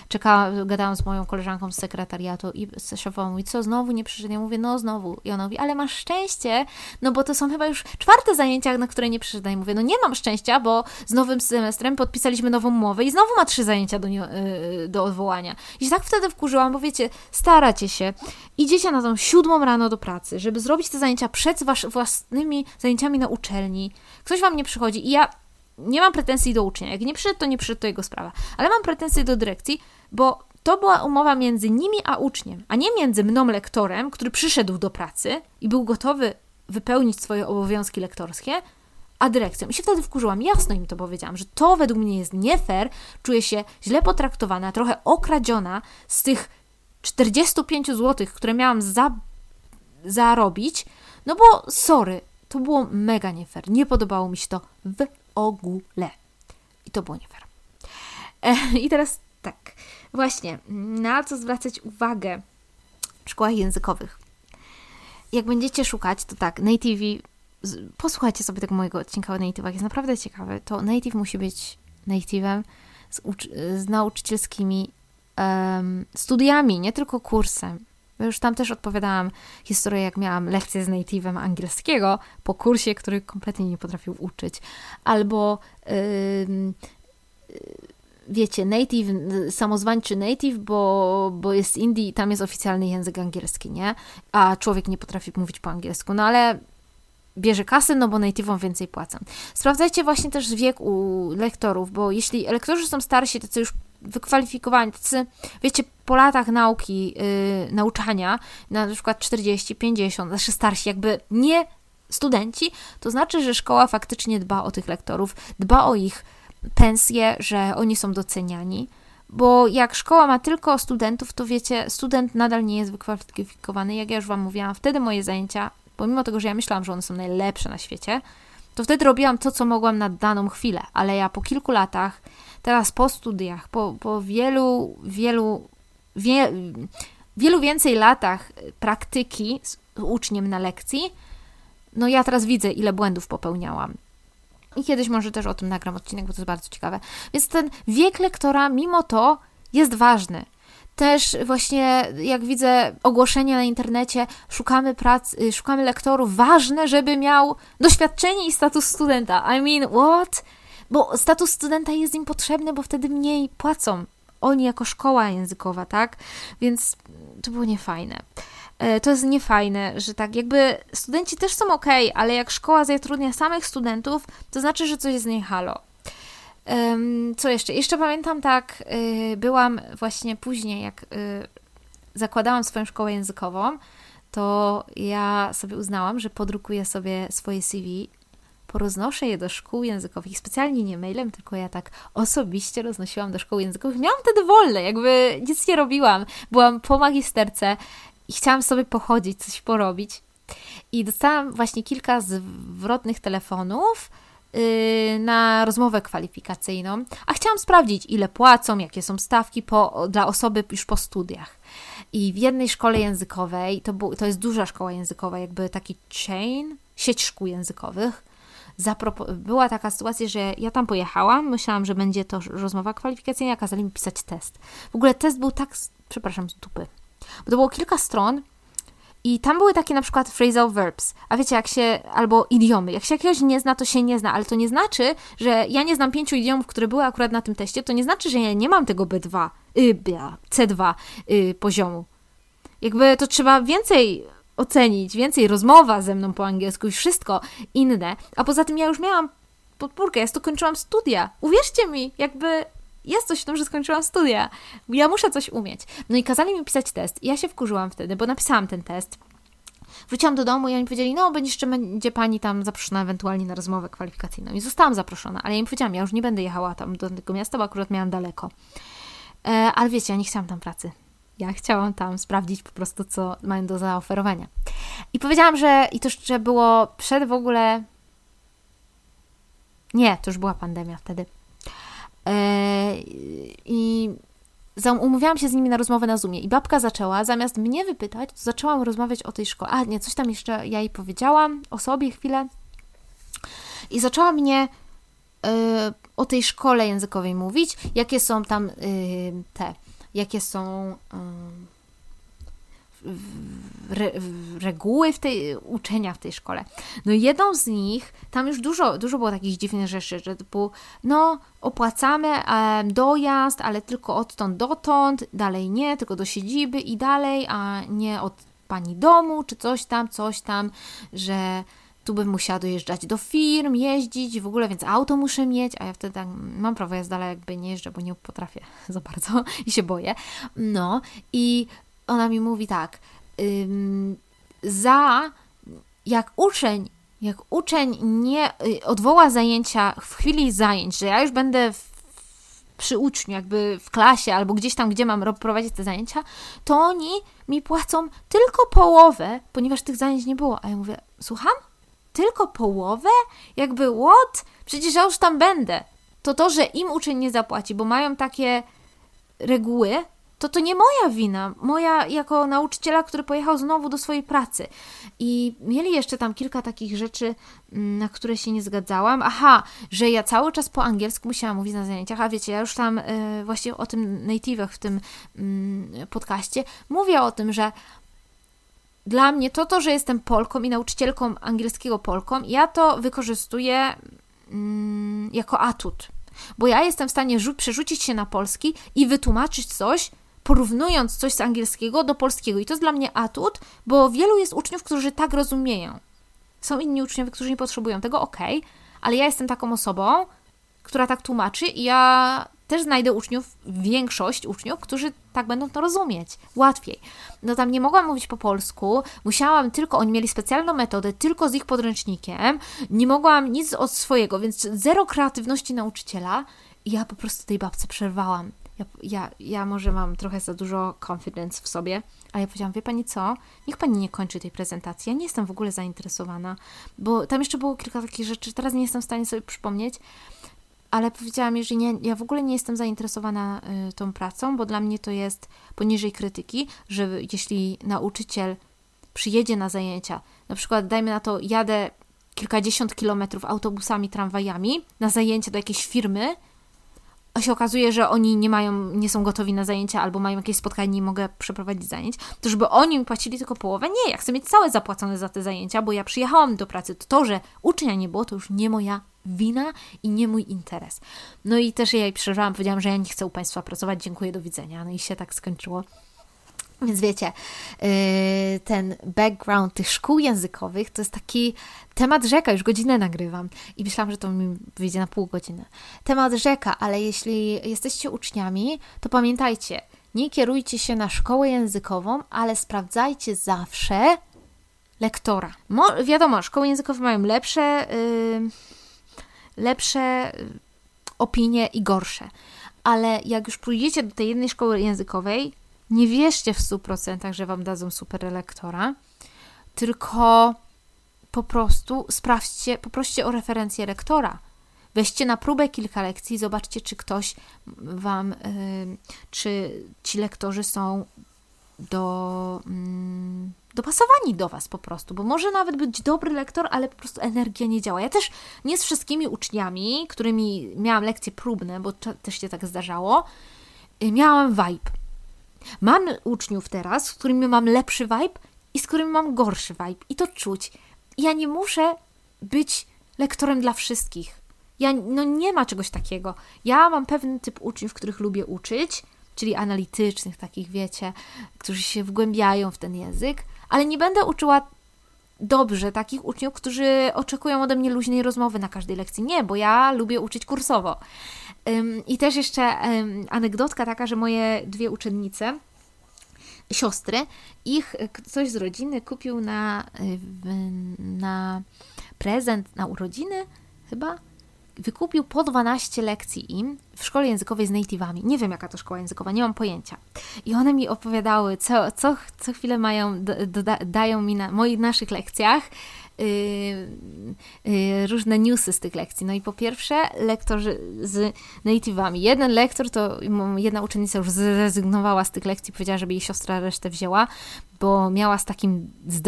czekałam, gadałam z moją koleżanką z sekretariatu i szefowa mówi, co, znowu nie przyszedł? Ja mówię, no znowu. I ona mówi, ale masz szczęście, no bo to są chyba już czwarte zajęcia, na które nie przyszedł. I mówię, no nie mam szczęścia, bo z nowym semestrem podpisaliśmy nową umowę i znowu ma trzy zajęcia do, nie, y, do odwołania. I się tak wtedy wkurzyłam, bo wiecie, staracie się, idziecie na tą siódmą rano do pracy, żeby zrobić te zajęcia przed wasz, własnymi zajęciami na uczelni. Ktoś wam nie przychodzi i ja nie mam pretensji do ucznia. Jak nie przyszedł, to nie przyszedł, to jego sprawa. Ale mam pretensje do dyrekcji, bo to była umowa między nimi a uczniem, a nie między mną, lektorem, który przyszedł do pracy i był gotowy wypełnić swoje obowiązki lektorskie, a dyrekcją. I się wtedy wkurzyłam, jasno im to powiedziałam, że to według mnie jest nie fair, czuję się źle potraktowana, trochę okradziona z tych 45 zł, które miałam za, zarobić, no bo sorry, to było mega nie fair, nie podobało mi się to w ogóle. I to było nie fair. E, I teraz tak, właśnie, na co zwracać uwagę w szkołach językowych? Jak będziecie szukać, to tak, native, posłuchajcie sobie tego mojego odcinka o native'ach, jest naprawdę ciekawe. To native musi być native'em z, z nauczycielskimi um, studiami, nie tylko kursem. Już tam też odpowiadałam historię, jak miałam lekcję z native'em angielskiego po kursie, który kompletnie nie potrafił uczyć. Albo yy, wiecie, native, samozwańczy native, bo, bo jest Indii i tam jest oficjalny język angielski, nie? A człowiek nie potrafi mówić po angielsku. No ale bierze kasę, no bo native'om więcej płacą. Sprawdzajcie właśnie też wiek u lektorów, bo jeśli lektorzy są starsi, tacy już wykwalifikowani, tacy, wiecie, po latach nauki, yy, nauczania, na przykład 40, 50, znaczy starsi, jakby nie studenci, to znaczy, że szkoła faktycznie dba o tych lektorów, dba o ich pensje, że oni są doceniani. Bo jak szkoła ma tylko studentów, to wiecie, student nadal nie jest wykwalifikowany. Jak ja już Wam mówiłam, wtedy moje zajęcia, pomimo tego, że ja myślałam, że one są najlepsze na świecie, to wtedy robiłam to, co mogłam na daną chwilę. Ale ja po kilku latach teraz po studiach, po, po wielu, wielu, wie, wielu więcej latach praktyki z uczniem na lekcji, no ja teraz widzę, ile błędów popełniałam. I kiedyś może też o tym nagram odcinek, bo to jest bardzo ciekawe. Więc ten wiek lektora, mimo to, jest ważny. Też właśnie, jak widzę ogłoszenia na internecie, szukamy prac, szukamy lektorów. Ważne, żeby miał doświadczenie i status studenta. I mean, what? bo status studenta jest im potrzebny, bo wtedy mniej płacą oni jako szkoła językowa, tak? Więc to było niefajne. e, to jest niefajne, że tak jakby studenci też są ok, ale jak szkoła zatrudnia samych studentów, to znaczy, że coś jest nie halo. Co jeszcze? Jeszcze pamiętam tak, y, byłam właśnie później, jak y, zakładałam swoją szkołę językową, to ja sobie uznałam, że podrukuję sobie swoje CV, poroznoszę je do szkół językowych, specjalnie nie mailem, tylko ja tak osobiście roznosiłam do szkół językowych. Miałam wtedy wolne, jakby nic nie robiłam. Byłam po magisterce i chciałam sobie pochodzić, coś porobić. I dostałam właśnie kilka zwrotnych telefonów, na rozmowę kwalifikacyjną, a chciałam sprawdzić, ile płacą, jakie są stawki po, dla osoby już po studiach. I w jednej szkole językowej, to, był, to jest duża szkoła językowa, jakby taki chain, sieć szkół językowych, była taka sytuacja, że ja tam pojechałam, myślałam, że będzie to rozmowa kwalifikacyjna, a kazali mi pisać test. W ogóle test był tak, przepraszam, z dupy, bo to było kilka stron, i tam były takie na przykład phrasal verbs, a wiecie, jak się, albo idiomy. Jak się jakiegoś nie zna, to się nie zna, ale to nie znaczy, że ja nie znam pięciu idiomów, które były akurat na tym teście, to nie znaczy, że ja nie mam tego B2, y, C2 y, poziomu. Jakby to trzeba więcej ocenić, więcej rozmowa ze mną po angielsku i wszystko inne. A poza tym ja już miałam podpórkę, ja to kończyłam studia. Uwierzcie mi, jakby jest coś w tym, że skończyłam studia. Ja muszę coś umieć. No i kazali mi pisać test. Ja się wkurzyłam wtedy, bo napisałam ten test. Wróciłam do domu i oni powiedzieli, no będzie jeszcze będzie pani tam zaproszona ewentualnie na rozmowę kwalifikacyjną. I zostałam zaproszona, ale ja im powiedziałam, ja już nie będę jechała tam do tego miasta, bo akurat miałam daleko. E, ale wiecie, ja nie chciałam tam pracy. Ja chciałam tam sprawdzić po prostu, co mają do zaoferowania. I powiedziałam, że i to jeszcze było przed w ogóle. Nie, to już była pandemia wtedy. E, I umówiłam się z nimi na rozmowę na Zoomie i babka zaczęła, zamiast mnie wypytać, to zaczęłam rozmawiać o tej szkole. A nie, coś tam jeszcze ja jej powiedziałam o sobie chwilę. I zaczęła mnie y, o tej szkole językowej mówić, jakie są tam y, te, jakie są y, re, reguły w tej, uczenia w tej szkole. No jedną z nich, tam już dużo, dużo było takich dziwnych rzeczy, że typu, no opłacamy e, dojazd, ale tylko odtąd dotąd, dalej nie, tylko do siedziby i dalej, a nie od pani domu, czy coś tam, coś tam, że tu bym musiała dojeżdżać do firm, jeździć w ogóle, więc auto muszę mieć, a ja wtedy tak, mam prawo jazdy, ale jakby nie jeżdżę, bo nie potrafię za bardzo i się boję. No i ona mi mówi tak, ym, za jak uczeń, jak uczeń nie y, odwoła zajęcia w chwili zajęć, że ja już będę w, przy uczniu, jakby w klasie albo gdzieś tam, gdzie mam prowadzić te zajęcia, to oni mi płacą tylko połowę, ponieważ tych zajęć nie było. A ja mówię, słucham? Tylko połowę? Jakby what? Przecież ja już tam będę. To to, że im uczeń nie zapłaci, bo mają takie reguły, to to nie moja wina. Moja jako nauczyciela, który pojechał znowu do swojej pracy. I mieli jeszcze tam kilka takich rzeczy, mm, na które się nie zgadzałam. Aha, że ja cały czas po angielsku musiałam mówić na zajęciach, a wiecie, ja już tam y, właśnie o tym native'ach w tym y, podcaście mówię o tym, że dla mnie to to, że jestem Polką i nauczycielką angielskiego Polką, ja to wykorzystuję y, jako atut. Bo ja jestem w stanie przerzucić się na polski i wytłumaczyć coś, porównując coś z angielskiego do polskiego. I to jest dla mnie atut, bo wielu jest uczniów, którzy tak rozumieją. Są inni uczniowie, którzy nie potrzebują tego, ok, ale ja jestem taką osobą, która tak tłumaczy i ja też znajdę uczniów, większość uczniów, którzy tak będą to rozumieć łatwiej. No tam nie mogłam mówić po polsku, musiałam tylko, oni mieli specjalną metodę, tylko z ich podręcznikiem, nie mogłam nic od swojego, więc zero kreatywności nauczyciela i ja po prostu tej babce przerwałam ja, ja, ja może mam trochę za dużo confidence w sobie, ale ja powiedziałam, wie pani co, niech pani nie kończy tej prezentacji, ja nie jestem w ogóle zainteresowana, bo tam jeszcze było kilka takich rzeczy, teraz nie jestem w stanie sobie przypomnieć, ale powiedziałam jej, że nie, ja w ogóle nie jestem zainteresowana y, tą pracą, bo dla mnie to jest poniżej krytyki, że jeśli nauczyciel przyjedzie na zajęcia, na przykład dajmy na to, jadę kilkadziesiąt kilometrów autobusami, tramwajami na zajęcia do jakiejś firmy, się okazuje, że oni nie mają, nie są gotowi na zajęcia albo mają jakieś spotkanie, nie mogę przeprowadzić zajęć, to żeby oni mi płacili tylko połowę? Nie, ja chcę mieć całe zapłacone za te zajęcia, bo ja przyjechałam do pracy. To, to że ucznia nie było, to już nie moja wina i nie mój interes. No i też ja jej przeżyłam, powiedziałam, że ja nie chcę u Państwa pracować, dziękuję, do widzenia. No i się tak skończyło. Więc wiecie, y, ten background tych szkół językowych to jest taki temat rzeka, już godzinę nagrywam i myślałam, że to mi wyjdzie na pół godziny. Temat rzeka, ale jeśli jesteście uczniami, to pamiętajcie, nie kierujcie się na szkołę językową, ale sprawdzajcie zawsze lektora. Mo, wiadomo, szkoły językowe mają lepsze, yy, lepsze opinie i gorsze, ale jak już pójdziecie do tej jednej szkoły językowej, nie wierzcie w 100%, że Wam dadzą super lektora, tylko po prostu sprawdźcie, poproście o referencję lektora. Weźcie na próbę kilka lekcji, zobaczcie, czy ktoś Wam, yy, czy ci lektorzy są do, yy, dopasowani do Was po prostu, bo może nawet być dobry lektor, ale po prostu energia nie działa. Ja też nie z wszystkimi uczniami, którymi miałam lekcje próbne, bo też się tak zdarzało, y, miałam vibe Mam uczniów teraz, z którymi mam lepszy vibe i z którymi mam gorszy vibe. I to czuć. Ja nie muszę być lektorem dla wszystkich. Ja, no nie ma czegoś takiego. Ja mam pewien typ uczniów, których lubię uczyć, czyli analitycznych, takich wiecie, którzy się wgłębiają w ten język, ale nie będę uczyła dobrze takich uczniów, którzy oczekują ode mnie luźnej rozmowy na każdej lekcji. Nie, bo ja lubię uczyć kursowo. I też jeszcze anegdotka taka, że moje dwie uczennice, siostry, ich ktoś z rodziny kupił na, na prezent, na urodziny chyba, wykupił po 12 lekcji im w szkole językowej z native'ami. Nie wiem, jaka to szkoła językowa, nie mam pojęcia. I one mi opowiadały, co, co, co chwilę mają, dają mi na moich naszych lekcjach różne newsy z tych lekcji. No i po pierwsze, lektorzy z native'ami. Jeden lektor, to jedna uczennica już zrezygnowała z tych lekcji, powiedziała, żeby jej siostra resztę wzięła, bo miała z takim z,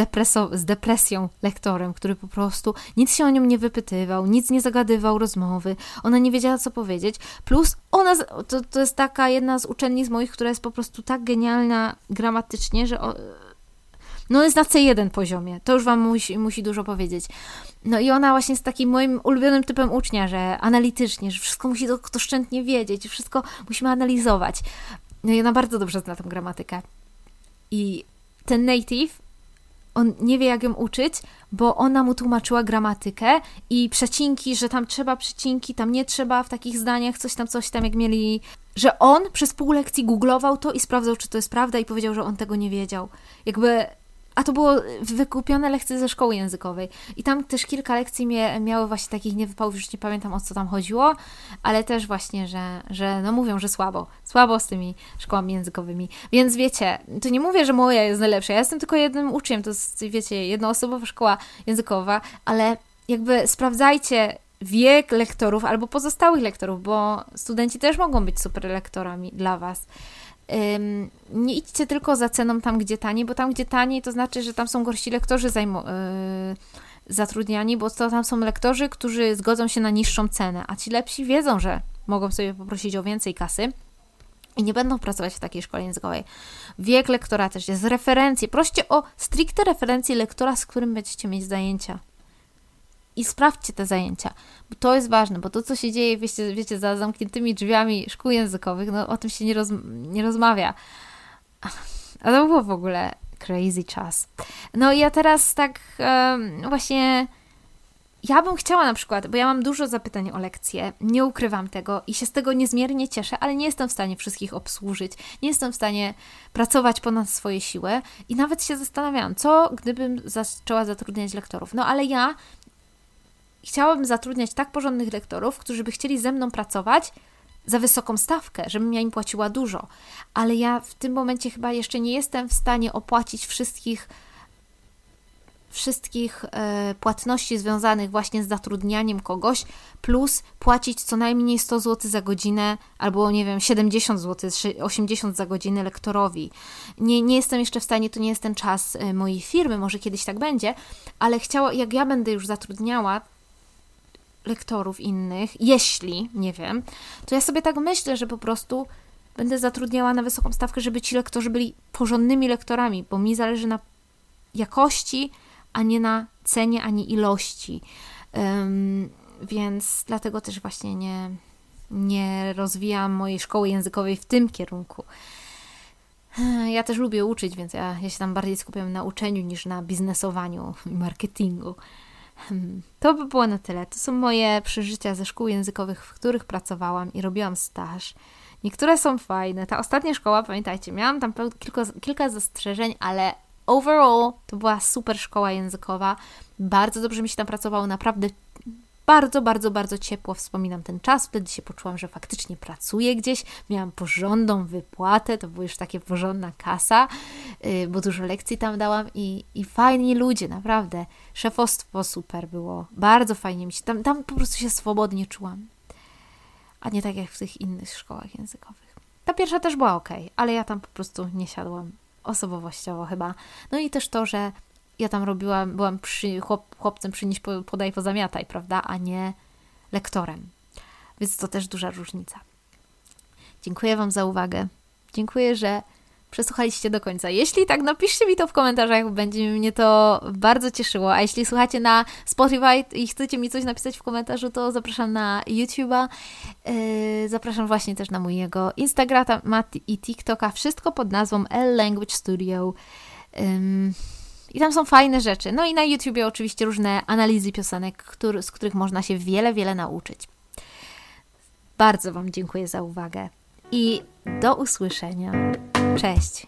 z depresją lektorem, który po prostu nic się o nią nie wypytywał, nic nie zagadywał rozmowy, ona nie wiedziała co powiedzieć, plus ona, to, to jest taka jedna z uczennic moich, która jest po prostu tak genialna gramatycznie, że o, no jest na C1 poziomie, to już Wam musi, musi dużo powiedzieć. No i ona właśnie jest takim moim ulubionym typem ucznia, że analitycznie, że wszystko musi doszczętnie wiedzieć, wszystko musimy analizować. No i ona bardzo dobrze zna tą gramatykę. I ten native, on nie wie jak ją uczyć, bo ona mu tłumaczyła gramatykę i przecinki, że tam trzeba przecinki, tam nie trzeba w takich zdaniach, coś tam, coś tam, jak mieli że on przez pół lekcji googlował to i sprawdzał, czy to jest prawda i powiedział, że on tego nie wiedział. Jakby a to było wykupione lekcje ze szkoły językowej. I tam też kilka lekcji miały właśnie takich niewypałów, już nie pamiętam o co tam chodziło, ale też właśnie, że, że no mówią, że słabo. Słabo z tymi szkołami językowymi. Więc wiecie, to nie mówię, że moja jest najlepsza. Ja jestem tylko jednym uczniem, to jest, wiecie, jednoosobowa szkoła językowa, ale jakby sprawdzajcie wiek lektorów albo pozostałych lektorów, bo studenci też mogą być super lektorami dla Was nie idźcie tylko za ceną tam, gdzie taniej, bo tam, gdzie taniej, to znaczy, że tam są gorsi lektorzy zajmo- yy, zatrudniani, bo to tam są lektorzy, którzy zgodzą się na niższą cenę, a ci lepsi wiedzą, że mogą sobie poprosić o więcej kasy i nie będą pracować w takiej szkole językowej. Wiek lektora też jest, referencje. Proście o stricte referencje lektora, z którym będziecie mieć zajęcia i sprawdźcie te zajęcia, bo to jest ważne, bo to, co się dzieje, wiecie, wiecie za zamkniętymi drzwiami szkół językowych, no o tym się nie, roz, nie rozmawia. A to było w ogóle crazy czas. No i ja teraz tak um, właśnie... Ja bym chciała na przykład, bo ja mam dużo zapytań o lekcje, nie ukrywam tego i się z tego niezmiernie cieszę, ale nie jestem w stanie wszystkich obsłużyć, nie jestem w stanie pracować ponad swoje siły i nawet się zastanawiałam, co gdybym zaczęła zatrudniać lektorów. No ale ja chciałabym zatrudniać tak porządnych lektorów, którzy by chcieli ze mną pracować za wysoką stawkę, żebym ja im płaciła dużo. Ale ja w tym momencie chyba jeszcze nie jestem w stanie opłacić wszystkich wszystkich e, płatności związanych właśnie z zatrudnianiem kogoś, plus płacić co najmniej 100 zł za godzinę, albo nie wiem, 70 zł, 80 za godzinę lektorowi. Nie, nie jestem jeszcze w stanie, to nie jest ten czas e, mojej firmy, może kiedyś tak będzie, ale chciała, jak ja będę już zatrudniała lektorów innych, jeśli, nie wiem, to ja sobie tak myślę, że po prostu będę zatrudniała na wysoką stawkę, żeby ci lektorzy byli porządnymi lektorami, bo mi zależy na jakości, a nie na cenie, ani ilości. Um, więc dlatego też właśnie nie, nie rozwijam mojej szkoły językowej w tym kierunku. Ja też lubię uczyć, więc ja, ja się tam bardziej skupiam na uczeniu niż na biznesowaniu i marketingu. Hmm, to by było na tyle. To są moje przeżycia ze szkół językowych, w których pracowałam i robiłam staż. Niektóre są fajne. Ta ostatnia szkoła, pamiętajcie, miałam tam kilka, kilka zastrzeżeń, ale overall to była super szkoła językowa. Bardzo dobrze mi się tam pracowało, naprawdę bardzo, bardzo, bardzo ciepło wspominam ten czas. Wtedy się poczułam, że faktycznie pracuję gdzieś. Miałam porządną wypłatę, to była już takie porządna kasa, yy, bo dużo lekcji tam dałam i, i fajni ludzie, naprawdę. Szefostwo super było. Bardzo fajnie mi się tam, tam po prostu się swobodnie czułam. A nie tak jak w tych innych szkołach językowych. Ta pierwsza też była ok, ale ja tam po prostu nie siadłam osobowościowo chyba. No i też to, że ja tam robiłam, byłam przy, chłop, chłopcem przynieść, podaj, pozamiataj, prawda, a nie lektorem. Więc to też duża różnica. Dziękuję Wam za uwagę. Dziękuję, że przesłuchaliście do końca. Jeśli tak, napiszcie mi to w komentarzach, będzie mnie to bardzo cieszyło. A jeśli słuchacie na Spotify i chcecie mi coś napisać w komentarzu, to zapraszam na YouTube'a. Yy, zapraszam właśnie też na mojego Instagrama i TikToka. Wszystko pod nazwą L Language Studio. Yy, i tam są fajne rzeczy. No i na YouTubie oczywiście różne analizy piosenek, który, z których można się wiele, wiele nauczyć. Bardzo Wam dziękuję za uwagę i do usłyszenia. Cześć!